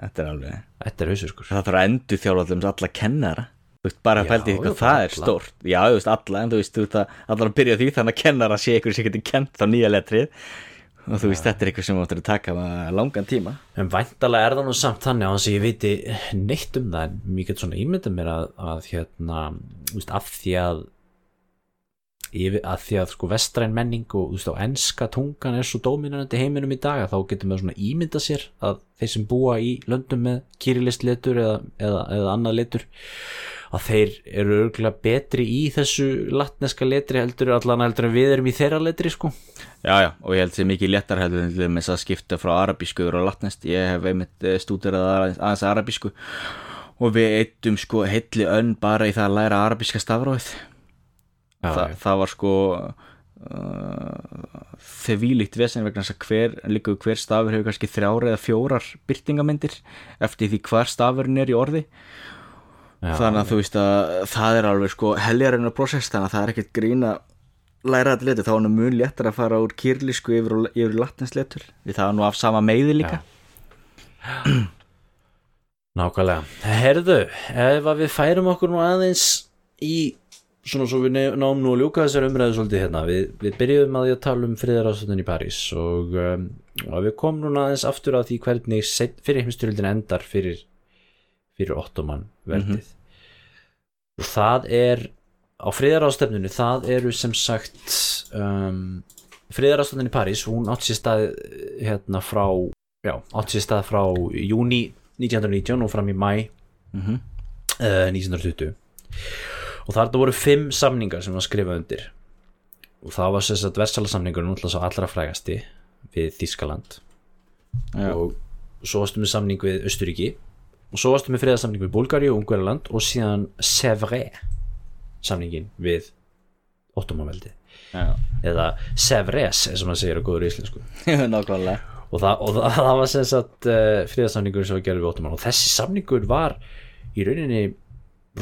þetta er alveg þetta er hausverkur. Það þarf að endur þjálfallum alla kennara. Þú veist, bara Já, pældi því bara það er alla. stórt. Já, þú veist, alla, en þú veist, að allar að byrja því þannig að kennara sé ykkur sem getur kent á nýja letrið og þú veist, þetta er eitthvað sem áttur að taka langan tíma. En væntalega er það nú samt þannig á þess að ég viti neitt um það en mér get svona ímyndað mér að, að hérna, veist, af því að yfir, að því að sko vestræn menning og veist á enska tungan er svo dóminandi heiminum í dag að þá getur maður svona ímyndað sér að þeir sem búa í löndum með kýrilist letur eða, eða, eða annað letur að þeir eru örgulega betri í þessu latneska letri heldur allan heldur en við erum í þeirra letri sko. Já, já, og ég held sem mikið léttar heldur með að skipta frá arabísku yfir á latnest Ég hef einmitt eh, stúderað aðeins, arabísku. Og við eittum sko heilli önn bara í það að læra arabíska stafróið Já, Þa, það var sko uh, þvílíkt vesen vegna þess að hver, líka hver stafur hefur kannski þrjár eða fjórar byrtingamindir eftir því hvar stafurinn er í orði Já, þannig að þú veist að það er alveg sko heljarinn að process þannig að það er ekkert grín að læra þetta letur þá er hann mun léttar að fara úr kýrlísku yfir, yfir latnesletur því það er nú af sama meiði líka Nákvæmlega. Herðu, ef að við færum okkur nú aðeins í svona svo við náum nú að ljúka þessar umræðu svolítið hérna. Við, við byrjuðum að því að tala um friðarástöndin í París og, um, og við komum núna aðeins aftur að því hvernig fyrir heimstyrjöldin endar fyrir, fyrir ottoman verðið. Og það er á friðarástöndinu, það eru sem sagt um, friðarástöndin í París, hún átt sér stað hérna frá, já, átt sér stað frá júni 1919 og fram í mæ Mhm. uh, 1920 og þarna voru fimm samningar sem var skrifað undir og það var sérst að Versalasamningur náttúrulega svo allra frægasti við Þískaland Já. og svo varstu með samning við Östuríki og svo varstu með friðarsamning við Búlgari og Ungverjaland og síðan Sevre samningin við Ottomanveldi Já, eða Sevres og maður segir á góður íslensku. Nákvæmlega. Og það, og það, það var sem sagt uh, friðarsamningur sem var gerður við Ottoman og þessi samningur var í rauninni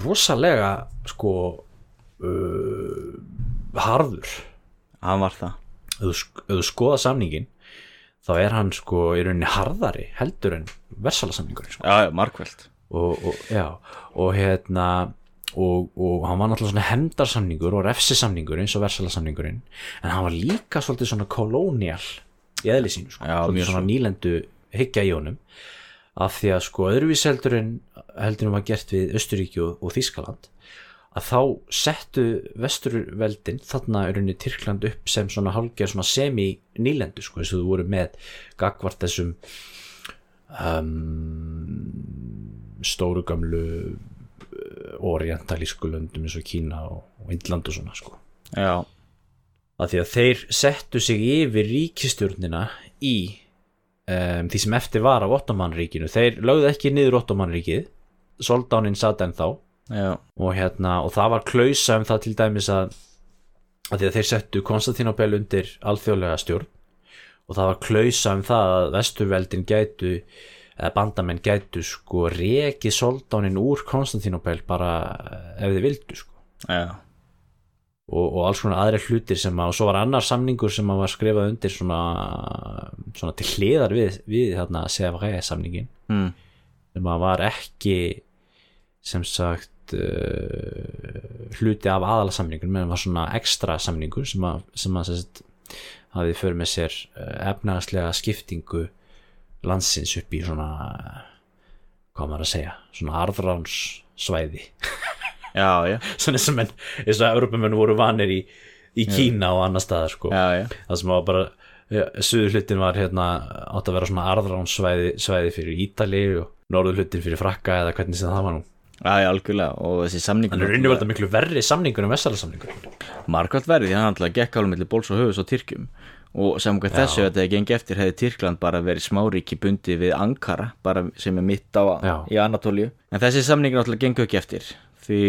rosalega sko uh, harður. Hann var það. Ef þú skoða samningin þá er hann sko í rauninni harðari heldur en versalasamningur sko. Já, markveld og, og, já, og hérna og, og hann var náttúrulega svona hendarsamningur og refsisamningur eins og versalasamningurinn en hann var líka svolítið svona kolónial í eðli sínu sko. Já, svona svo. nýlendu hyggja í honum af því að sko öðruvís heldur en heldur en var gert við Östuríki og, og Þískaland að þá settu vesturveldin þarna er rauninni Tyrkland upp sem svona svona semi-nýlendu sko eins og þú voru með gagvart þessum um, stóru gamlu uh, orientalísku löndum eins og Kína og, Indland og svona sko. Já, að því að þeir settu sig yfir ríkistjórnina í um, því sem eftir var af Ottomanríkinu. Þeir lögðu ekki niður Ottomanríkið. Soldánin satt en þá og hérna og það var klausa um það til dæmis að, að því að þeir settu Konstantinopel undir alþjóðlega stjórn. Og það var klausa um það að vesturveldin gætu eða bandamenn gætu sko rekið soldánin úr Konstantinopel bara eh, ef þið vildu sko. Og, og alls konar aðri hlutir sem að og svo var annar samningur sem að var skrifað undir svona, svona til hliðar við, við þarna CFR samningin mm. sem að var ekki sem sagt uh, hluti af aðala samningur menn var svona ekstra samningur sem að, sem að sagt, hafði fyrir með sér uh, efnagslega skiptingu landsins upp í svona hvað maður að segja svona arðráns svæði já, já, svona sem enn eins og Evropamenn voru vanir í, í Kína og annar staðar sko. Já, já. það sem var bara ja, suður hlutin var hérna átt að vera svona arðránsvæði svæði fyrir Ítali og norður hlutin fyrir Frakka eða hvernig sem það var nú Já, já, algjörlega og þessi samningur Þannig er rauninu verða miklu verri samningur en vessararsamningur margvært verði því hann alltaf gekk alveg millir bóls og höfus og Tyrkjum. Og samkvæmt þessu að þetta gengi eftir hefði Tyrkland bara verið smáríki bundi við Ankara bara sem er mitt á Já. í Anatolíu en þessi samningur alltaf gengur ekki eftir því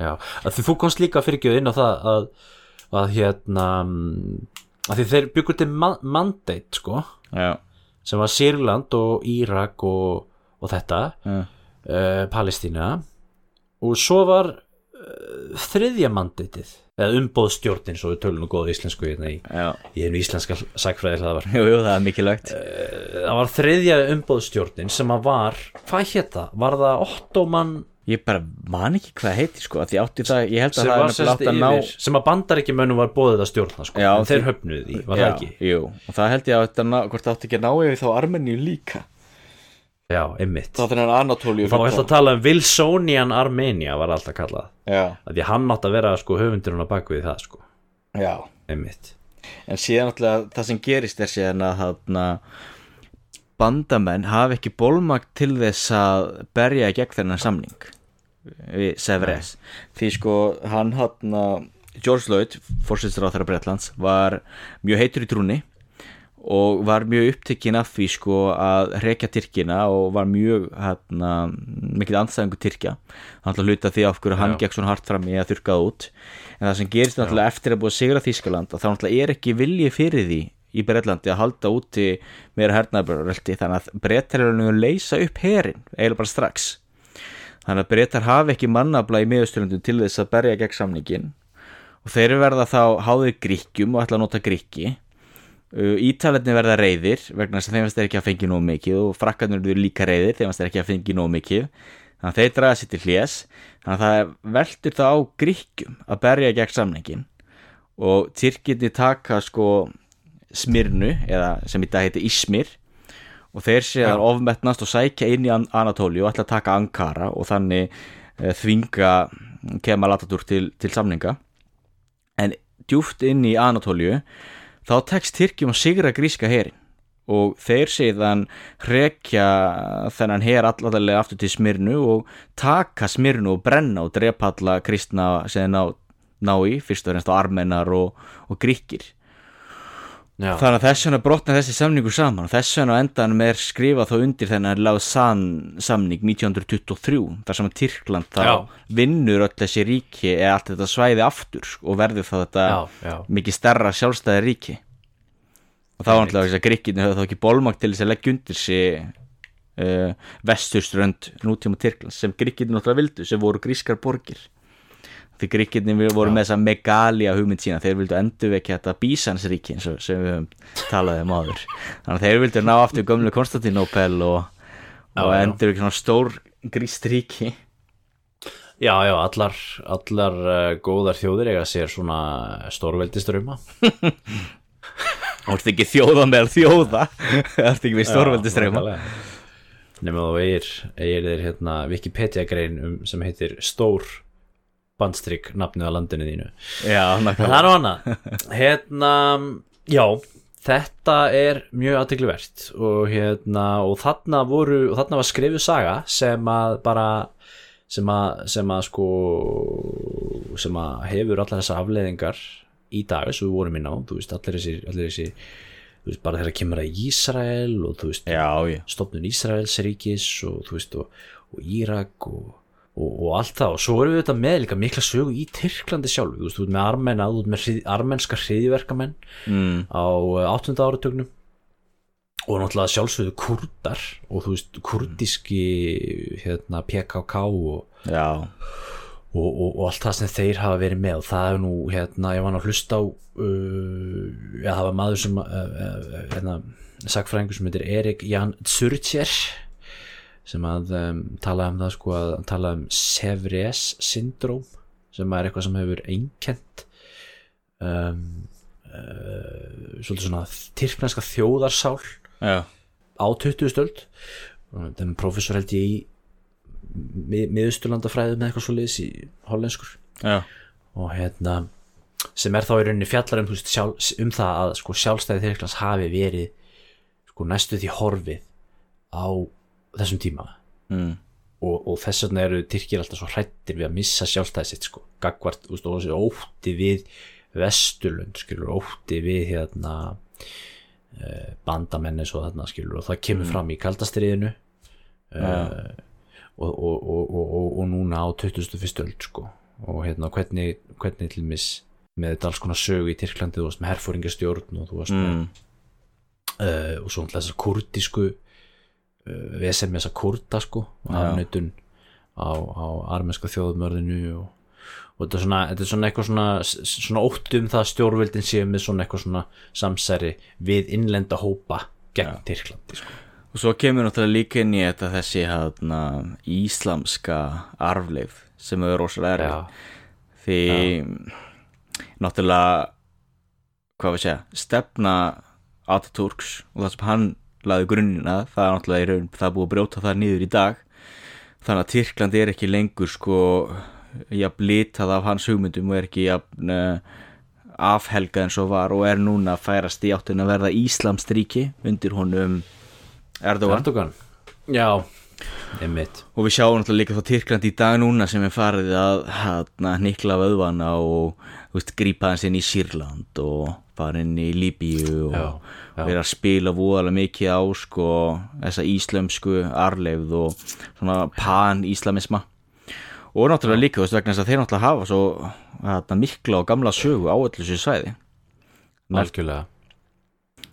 Já, að því þú komst líka fyrirgjöð inn á það að, að hérna að því þeir byggur til ma mandate sko já, sem var Sýrland og Írak og, og þetta. Já, uh, Palestína og svo var uh, þriðja mandatið eða umbóðstjórnin svo við tölum nú góða íslensku hérna í, í einu íslenska sagfræði hlaðvar Jú, jú, það er mikilvægt það var þriðja umbóðstjórnin sem að var, hvað hétt það? Var það Ottoman Ég bara man ekki hvað heiti sko því átti það, ég held að það var er að ná sem að bandaríkjumönnum var bóðið að stjórna sko, Já, en þeir höfnuðu því, var það Já, ekki? Jú, og það held ég að þetta hvort það átti ekki að ná yfir þá Armeníu líka Já, einmitt. Þá þannig að Anatolíu þá var alltaf að tala um Wilsonian Armenia var alltaf kallað. Já, því hann átt að vera sko höfundurinn á bakvið það sko, já. Einmitt. En síðan alltaf það sem gerist er síðan að þarna bandamenn hafi ekki bólmagt til þess að berja gegn þennan samning við Severus. Því sko hann hann George Lloyd, fórsýstur á þeirra Bretlands var mjög heitur í trúni og var mjög upptekinn af því sko að rekja Tyrkina og var mjög hérna, mikil andstæðingu Tyrkja. Hann ætla að hluta því af hverju hann gekk svona hart fram í að þurka það út. En það sem gerist náttúrulega eftir að búið að sigra Þískaland þá náttúrulega er ekki vilji fyrir því í Bretlandi að halda úti meira hernaðarbröldi þannig að brettar eru að leysa upp herin eiginlega bara strax. Þannig að brettar hafi ekki mannabla í miðausturlundum til þess að berja gegn samningin og þeir verða þá háðir gríkjum og ætla að nota gríki Ítalarnir verða reyðir vegna þess að þeim varst ekki að fengi nóg mikið og frakkarnir eru líka reyðir þeim varst ekki að fengi nóg mikið. Þannig að þeir draga sér til hljés þannig að það veltur það á gríkjum að berja gegn samningin og Tyrkirni taka sko Smirnu eða sem í dag heiti Ísmir og þeir séðan ofmetnast og sækja inn í An- Anatóli og ætla að taka Ankara og þannig uh, þvinga Kemal Atatürk til, til samninga. En djúft inn í Anatóliu þá tekst Tyrkjum að sigra gríska herin og þeir síðan hrekja þennan her allalega aftur til Smirnu og taka Smirnu og brenna og drepa alla kristna sem ná, ná í, fyrst og reynst á armenar og, og gríkir Já, þannig að þess vegna brotna þessi samningur saman. Og þess vegna endanum er skrifað þá undir þennan Lausann samning 1923 þar sem að Tyrkland þá Já. vinnur öll þessi ríki eða allt þetta svæði aftur og verður þá þetta já, mikið stærra sjálfstæði ríki. Og þá náttúrulega þess að gríkinu höfðu þá ekki bólmakt til þess að leggja undir sig uh, vesturströnd nútíma Tyrklands sem gríkinu náttúrulega vildu sem voru grískar borgir því gríkinu voru með þessa megalia hugmynd sína þeir vildu endurvekja þetta bísansríki eins og sem við höfum talaði um áður. Þannig að þeir vildu ná aftur gömlu Konstantinopel og, og endurvekja svona stór gríst ríki. Já, já allar, allar uh, góðar þjóðir eiga sér svona stórveldiströma og þetta ekki þjóða með þjóða? Þetta ekki við stórveldistreima Nefnum þú eigir, eigir þeir hérna Wikipedia grein um, sem heitir Stór bandstrykk nafnið á landinu þínu. Já, það er á hana hérna, já þetta er mjög aðteglivert og hérna og þarna voru og þarna var skrifuð saga sem að bara sem að, sem að sko sem að hefur allar þessar afleiðingar í dag sem við vorum inn á. Þú veist allir þessi, allir þessi þú veist bara þegar kemur að Ísrael og þú veist já, já. stofnun Ísraels ríkis og þú veist og, og Írak og, og, og allt það. Og svo erum við þetta með líka mikla sögu í Tyrklandi sjálf þú veist, þú veist með armenna, þú veist með hrið, armenska hriðverkamenn mm. á 8. áratögnum og náttúrulega sjálfsögðu kurdar og þú veist kurdíski hérna PKK og, og, allt það sem þeir hafa verið með. Og það er nú hérna, ég var að hlusta á uh, já, það var maður sem uh, uh, hérna, sagfræðingur sem heitir Erik Jan Zurcher sem að um, tala um það sko að tala um Sevres syndróm sem er eitthvað sem hefur einkent um, uh, svolítið svona tyrknænska þjóðarsál já, á 20 stöld. Þeim professor held ég í mið, miðusturlandafræðu með eitthvað svo liðs í hollenskur. Já, og hérna sem er þá í rauninni fjallar um, veist, sjálf, um það að sko, sjálfstæði Tyrklands hafi verið sko, næstu því horfið á þessum tíma. Mm, og, og þess vegna eru Tyrkir alltaf svo hrættir við að missa sjálfstæði sitt sko, gagvart, þú veist, og þessi ótti við Vesturlund, skilur, ótti við hérna eh, bandamenni svo þarna, skilur, og það kemur fram í kaldastriðinu uh, og, og, og, og, og, og núna á 21. öld sko. Og hérna hvernig, hvernig til mis með þetta alls konar sögu í Tyrklandi þú varst með herfóringastjórn og þú varst með mm, uh, og svo þessar kurdísku við sem þessar kurda sko og Já. afnötun á, á armenska þjóðumörðinu og, og þetta er svona, þetta er svona eitthvað svona, svona óttum það að stjórnvöldin séu með svona eitthvað svona samsæri við innlenda hópa gegn Tyrklandi sko. og svo kemur náttúrulega líka inn í þetta þessi hérna íslamska arfleif sem er rosalega Já, erfið því náttúrulega hvað við segja, stefna Ataturks og það sem hann laði grunnina, það er náttúrulega það er búið að brjóta það niður í dag. Þannig að Tyrkland er ekki lengur sko jafn litað af hans hugmyndum og er ekki jafn uh, afhelgað eins og var og er núna að færast í áttin að verða Íslamstríki undir honum Erdogan. Erdogan? Já, einmitt. Og við sjáum náttúrulega líka þá Tyrkland í dag núna sem er farið að hana, nikla vöðvana og veist, grípa hans inn í Sýrland og fara inn í Líbíu og Já, já. vera að spila voðalega mikið á sko þessa íslömsku arleifð og svona pan-íslamisma. Og náttúrulega líka veist vegna þess að þeir náttúrulega hafa svo hana, mikla og gamla sögu á öllu þessu svæði. Algjörlega.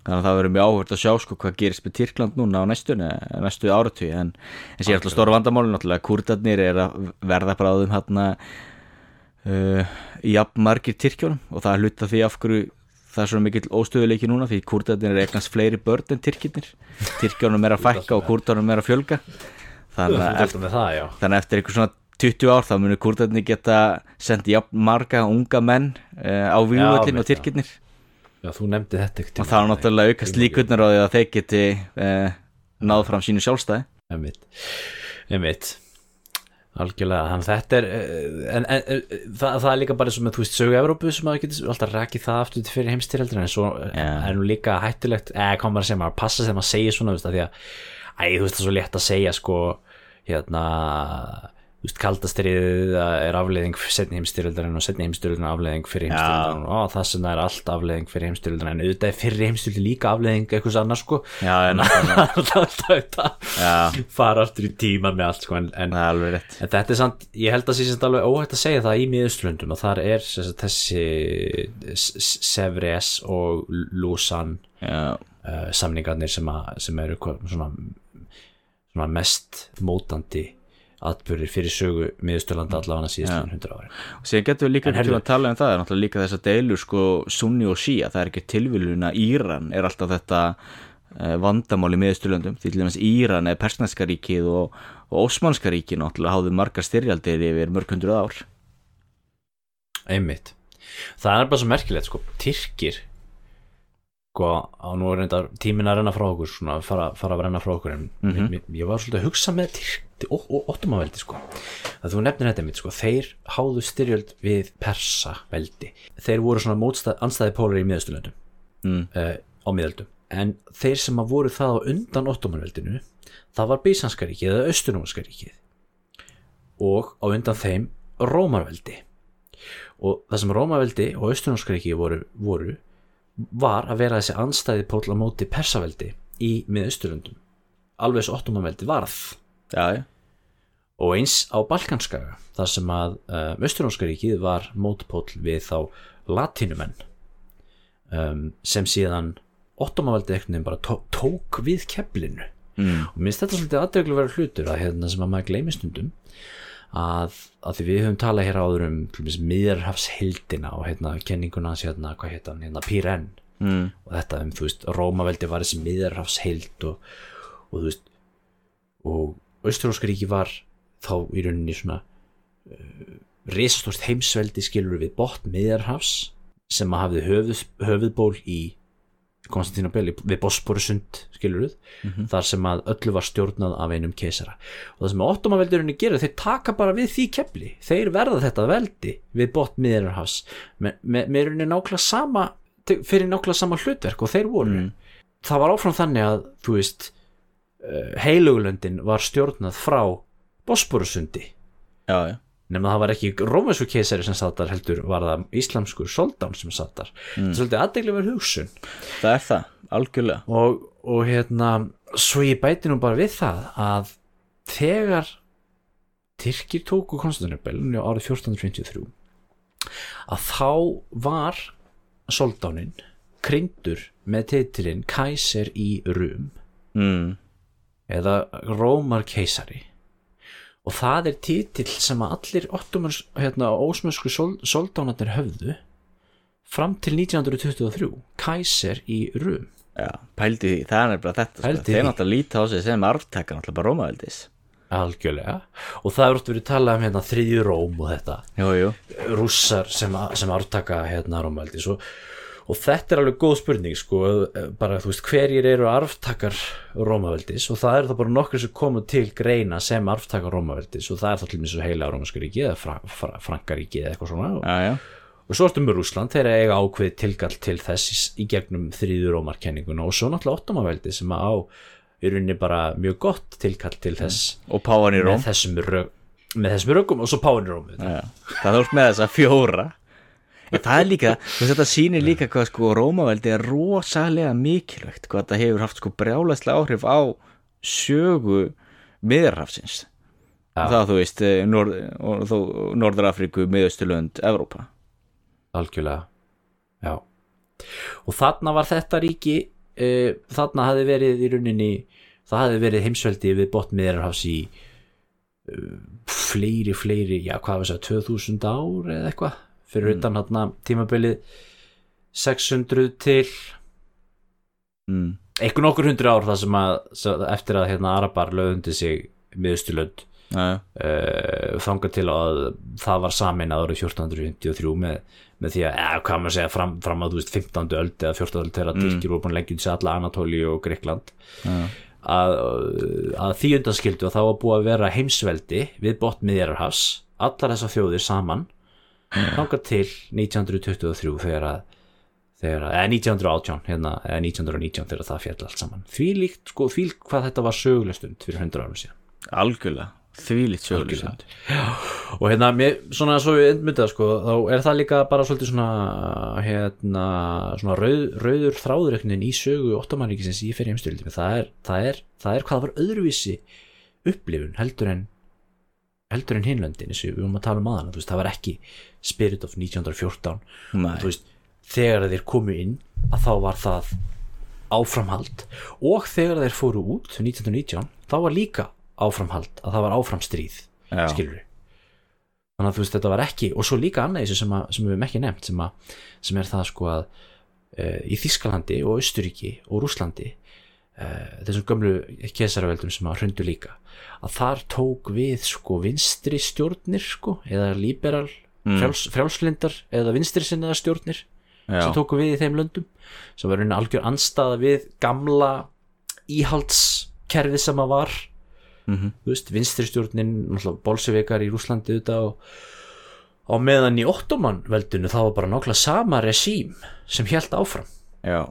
Þannig að það verður mjög áhört að sjá sko hvað gerist með Tyrkland núna á næstunni næstu áratví en, en sér alltaf stóra vandamáli náttúrulega kurdarnir er að verða bráðum hérna uh, í jafn margir Tyrkjónum og það er hluta því af hverju það er svo mikill óstöðuleiki núna því kurdarnir er eignast fleiri börn en Tyrkirnir. Tyrkjónum er að fækka og kurdarnum er að fjölga. Þannig að eftir, það, þannig eftir eitthvað svona 20 ár þá munir kurdarnir geta sendið jafn marga unga menn uh, á vígvöllin og. Tyrkirnir. Já, þú nefndi þetta ekkert og það er náttúrulega aukast líkurnar á því að þeir geti eh, náð fram sínu sjálfstæði. Einmitt, einmitt algjörlega, þannig að þetta er eh, en, en en, það, það er líka bara eins og með þú veist sögu Evrópu sem að getur alltaf rækið það aftur til fyrir heimstyrjaldur en svo Já. er nú líka hættulegt eða kom bara að segja maður passa þegar maður segir svona þú veist, að því að, æ, þú veist það er svo létt að segja sko, hérna kaldastriðið er afleiðing setni heimstyrjaldur og setni heimstyrjaldur er afleiðing fyrir heimstyrjaldur og það sem það er allt afleiðing fyrir heimstyrjaldur en auðvitað er fyrir heimstyrjaldur líka afleiðing eitthvað annars sko. Já, en Já. fara aftur í tíma með allt sko, en, en, það en þetta er samt ég held að sé sem alveg óhægt að segja það í miðuströndum og þar er sagt, þessi Sevres og Lusan Já, uh, samningarnir sem, að, sem eru svona, svona mest mótandi atbyrðir fyrir sögu miðusturlanda allavega síðast 100 ári og síðan getum við líka En til að tala um það er náttúrulega líka þess að deilur sko Sunni og Shia, það er ekki tilviljun að Íran er alltaf þetta eh, vandamál í miðusturlöndum, því til dæmis Íran er persneska ríkið og, og Ósmanska ríkið náttúrulega háðu margar styrjaldir yfir mörg hundruð ár. Einmitt. Það er bara svo merkilegt sko, Tyrkir sko, á nú er reynda tímin að renna frá okkur svona, fara, fara að renna frá okkur en Mhm. mér, ég var svolítið að hugsa með Tyrk og, Ottomaveldi sko. Að þú nefnir þetta mitt sko, þeir háðu styrjöld við Persa veldi þeir voru svona mótstæð, anstæði pólar í miðausturlöndum mm. uh, á miðöldum. En þeir sem að voru það á undan Ottomanveldinu það var Bísanska ríkið eða Östunumska ríkið. Og á undan þeim Rómarveldi og það sem Rómarveldi og Östunumska ríkið voru, voru var að vera þessi anstæði pól á móti Persaveldi í miðausturlöndum. Alveg svo Ottomanveldi varð. Já, já, og eins á Balkanskaga þar sem að uh, Östurnámska ríkið var mótpól við þá latinumenn um, sem síðan ottomavaldi ekkert nefn bara tó tók við keflinu. Mm. og minnst þetta svolítið aðdeglu vera hlutur að hérna sem að maður gleymi stundum að, að því við höfum talað hér áður um miðjarhafshildina og hérna kenninguna hans hérna, hvað hérna, hérna Píren Mm. og þetta um, þú veist, Rómaveldi var þessi miðjarhafshild og, og þú veist og Austróska ríki var þá í rauninni svona uh, risastórt heimsveldi skilur við botn miðjarhafs sem að hafði höfuð, höfuðból í Konstantinopel við Bosporusund skilur við þar sem að öllu var stjórnað af einum keisara. Og það sem ottomaveldurinn gerir þeir taka bara við því kefli. Þeir verða þetta veldi við með, með, með rauninni nákvæmlega sama fyrir nákvæmlega sama hlutverk og þeir voru. Það var áfram þannig að þú veist uh, heilugulöndin var stjórnað frá Bosporusundi. Já, já, nema það var ekki rómæsku keisari sem satt þar heldur var það íslamskur soldán sem satt þar. Þetta er svolítið aðdeglega verið hugsun. Það er það, algjörlega. Og, og hérna svo ég bæti nú bara við það að þegar Tyrkir tóku Konstantinopel árið 1453 að þá var soldánin kryndur með titilinn Kaiser í Rum mm. eða Rómar keisari og það er titill sem að allir ottomans, hérna, ósmösku soldánarnir höfðu fram til 1923 Kaiser í Rum já, pældi því, það er bara þetta sko. Þeir náttúrulega líta á sig sem arftakar náttúrulega bara rómaveldis. Algjörlega. Og það er oft verið talað um hérna, þriðju Róm og þetta. Jú, jú, rússar sem, sem ártaka hérna Rómveldis og, og þetta er alveg góð spurning sko, bara þú veist hverjir eru arftakar Rómaveldis? Og það er það bara nokkur sem komu til greina sem arftakar Rómaveldis. Og það er þá til mér svo heila Rómaska ríki eða fra, fra, Frankaríki eða eitthvað svona. Og, já, já. Og svo ertum við Rússland þeir eiga ákveð tilgall til þess í, gegnum þriðju Rómarkenninguna. Og svo náttúrulega Ottomaveldi sem á í rauninni bara mjög gott tilkall til þess og Páan í Róm. með þessum, rög, með þessum rögum og svo Páin í Róm það er með þessa fjóra en það er líka, þetta sýnir líka hvað sko Rómaveldi er rosalega mikilvægt hvað þetta hefur haft sko brjálæslega áhrif á sögu miðarrafsins Já. það þú veist, eh, Norð, Norður-Afríku, Miðausturlönd, Evrópa. Algjörlega. Já. Og þarna var þetta ríki uh, þarna hafði verið í rauninni það hafði verið heimsveldi við botn miðarhafs í uh, fleiri, fleiri, já hvað var þess að 2000 ár eða eitthvað fyrir utan hérna tímabilið 600 til mm. einhvern nokkur hundru ár það sem að sem, eftir að hérna Arabar lögðundi sig miðusturlönd uh, þangað til að það var samin árið 1453 með, með því að, eða hvað maður segja fram, fram að þú veist 15. öld eða 14. öld þegar mm. Tyrkir voru búin að leggja til alla Anatóli og Greikland Já. að, að því undanskildu að það var búið að vera heimsveldi við botn miðjararhafs allar þessar þjóðir saman þangað til 1923 þegar að þegar að, eða 1918 hérna, eða 1919 þegar það fjall allt saman. Því líkt, sko, því hvað þetta var söguleg stund fyrir 100 árum síðan. Algjörlega, þvílít sögulisund og hérna, mér, svona svo við endmyndað sko, þá er það líka bara svolítið svona hérna, svona rauð, rauður þráðuröknin í sögu Ottomaríkisins í fyrir heimstyrildum það það er, það er hvað var öðruvísi upplifun heldur en heldur en hinlöndin, eins og við vorum að tala um aðan það var ekki Spirit of 1914 Nei. þú veist, þegar þeir komu inn að þá var það áframhald. Og þegar þeir fóru út 1919, þá var líka áframhald, að það var áframstríð skilur þannig að þú veist þetta var ekki og svo líka annað sem, að, sem við hefum ekki nefnt sem, að, sem er það sko að uh, í Þískalandi og Östuríki og Rúslandi uh, þessum gömlu kesaraveldum sem að hrundu líka að þar tók við sko vinstri stjórnir sko eða liberal frjáls, frjálslindar eða vinstri sinnaða stjórnir Já. sem tóku við í þeim löndum sem var raunin algjör anstaða við gamla íhaldskerfið sem að var. Mhm. þú veist, vinstri stjórnin bolsevikar í Rúslandi auðvitað og á meðan í Ottoman veldinu það var bara nákvæmlega sama resím sem held áfram. Já.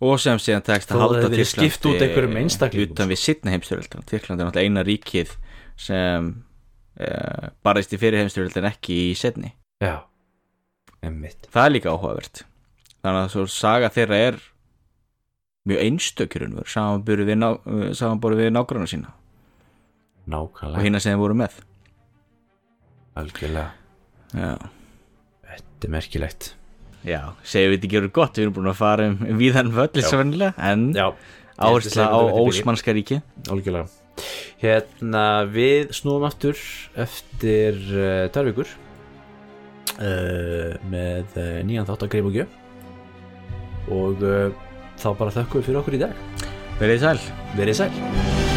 Og sem síðan tekst að halda einstaklingum, utan við sittna heimstyrjöldin Tyrkland er náttúrulega eina ríkið sem uh, barist í fyrir heimstyrjöldin ekki í setni já, emmitt það er líka áhugavert. Þannig að svo saga þeirra er mjög einstökjurinn samanborið við, uh, samanborið við nágrannar sína. Og nákvæmlega, hina sem þeir voru með. Algjörlega. Já, þetta er merkilegt. Já segjum við þetta gerur gott við erum búin að fara um svo vennilega en áhersla á ósmannska ríki algjörlega hérna við snúum aftur eftir uh, tvær vikur uh, með uh, nýjan þátt að greif og gjöf og þá bara þökkum við fyrir okkur í dag. Verið sæl. Verið sæl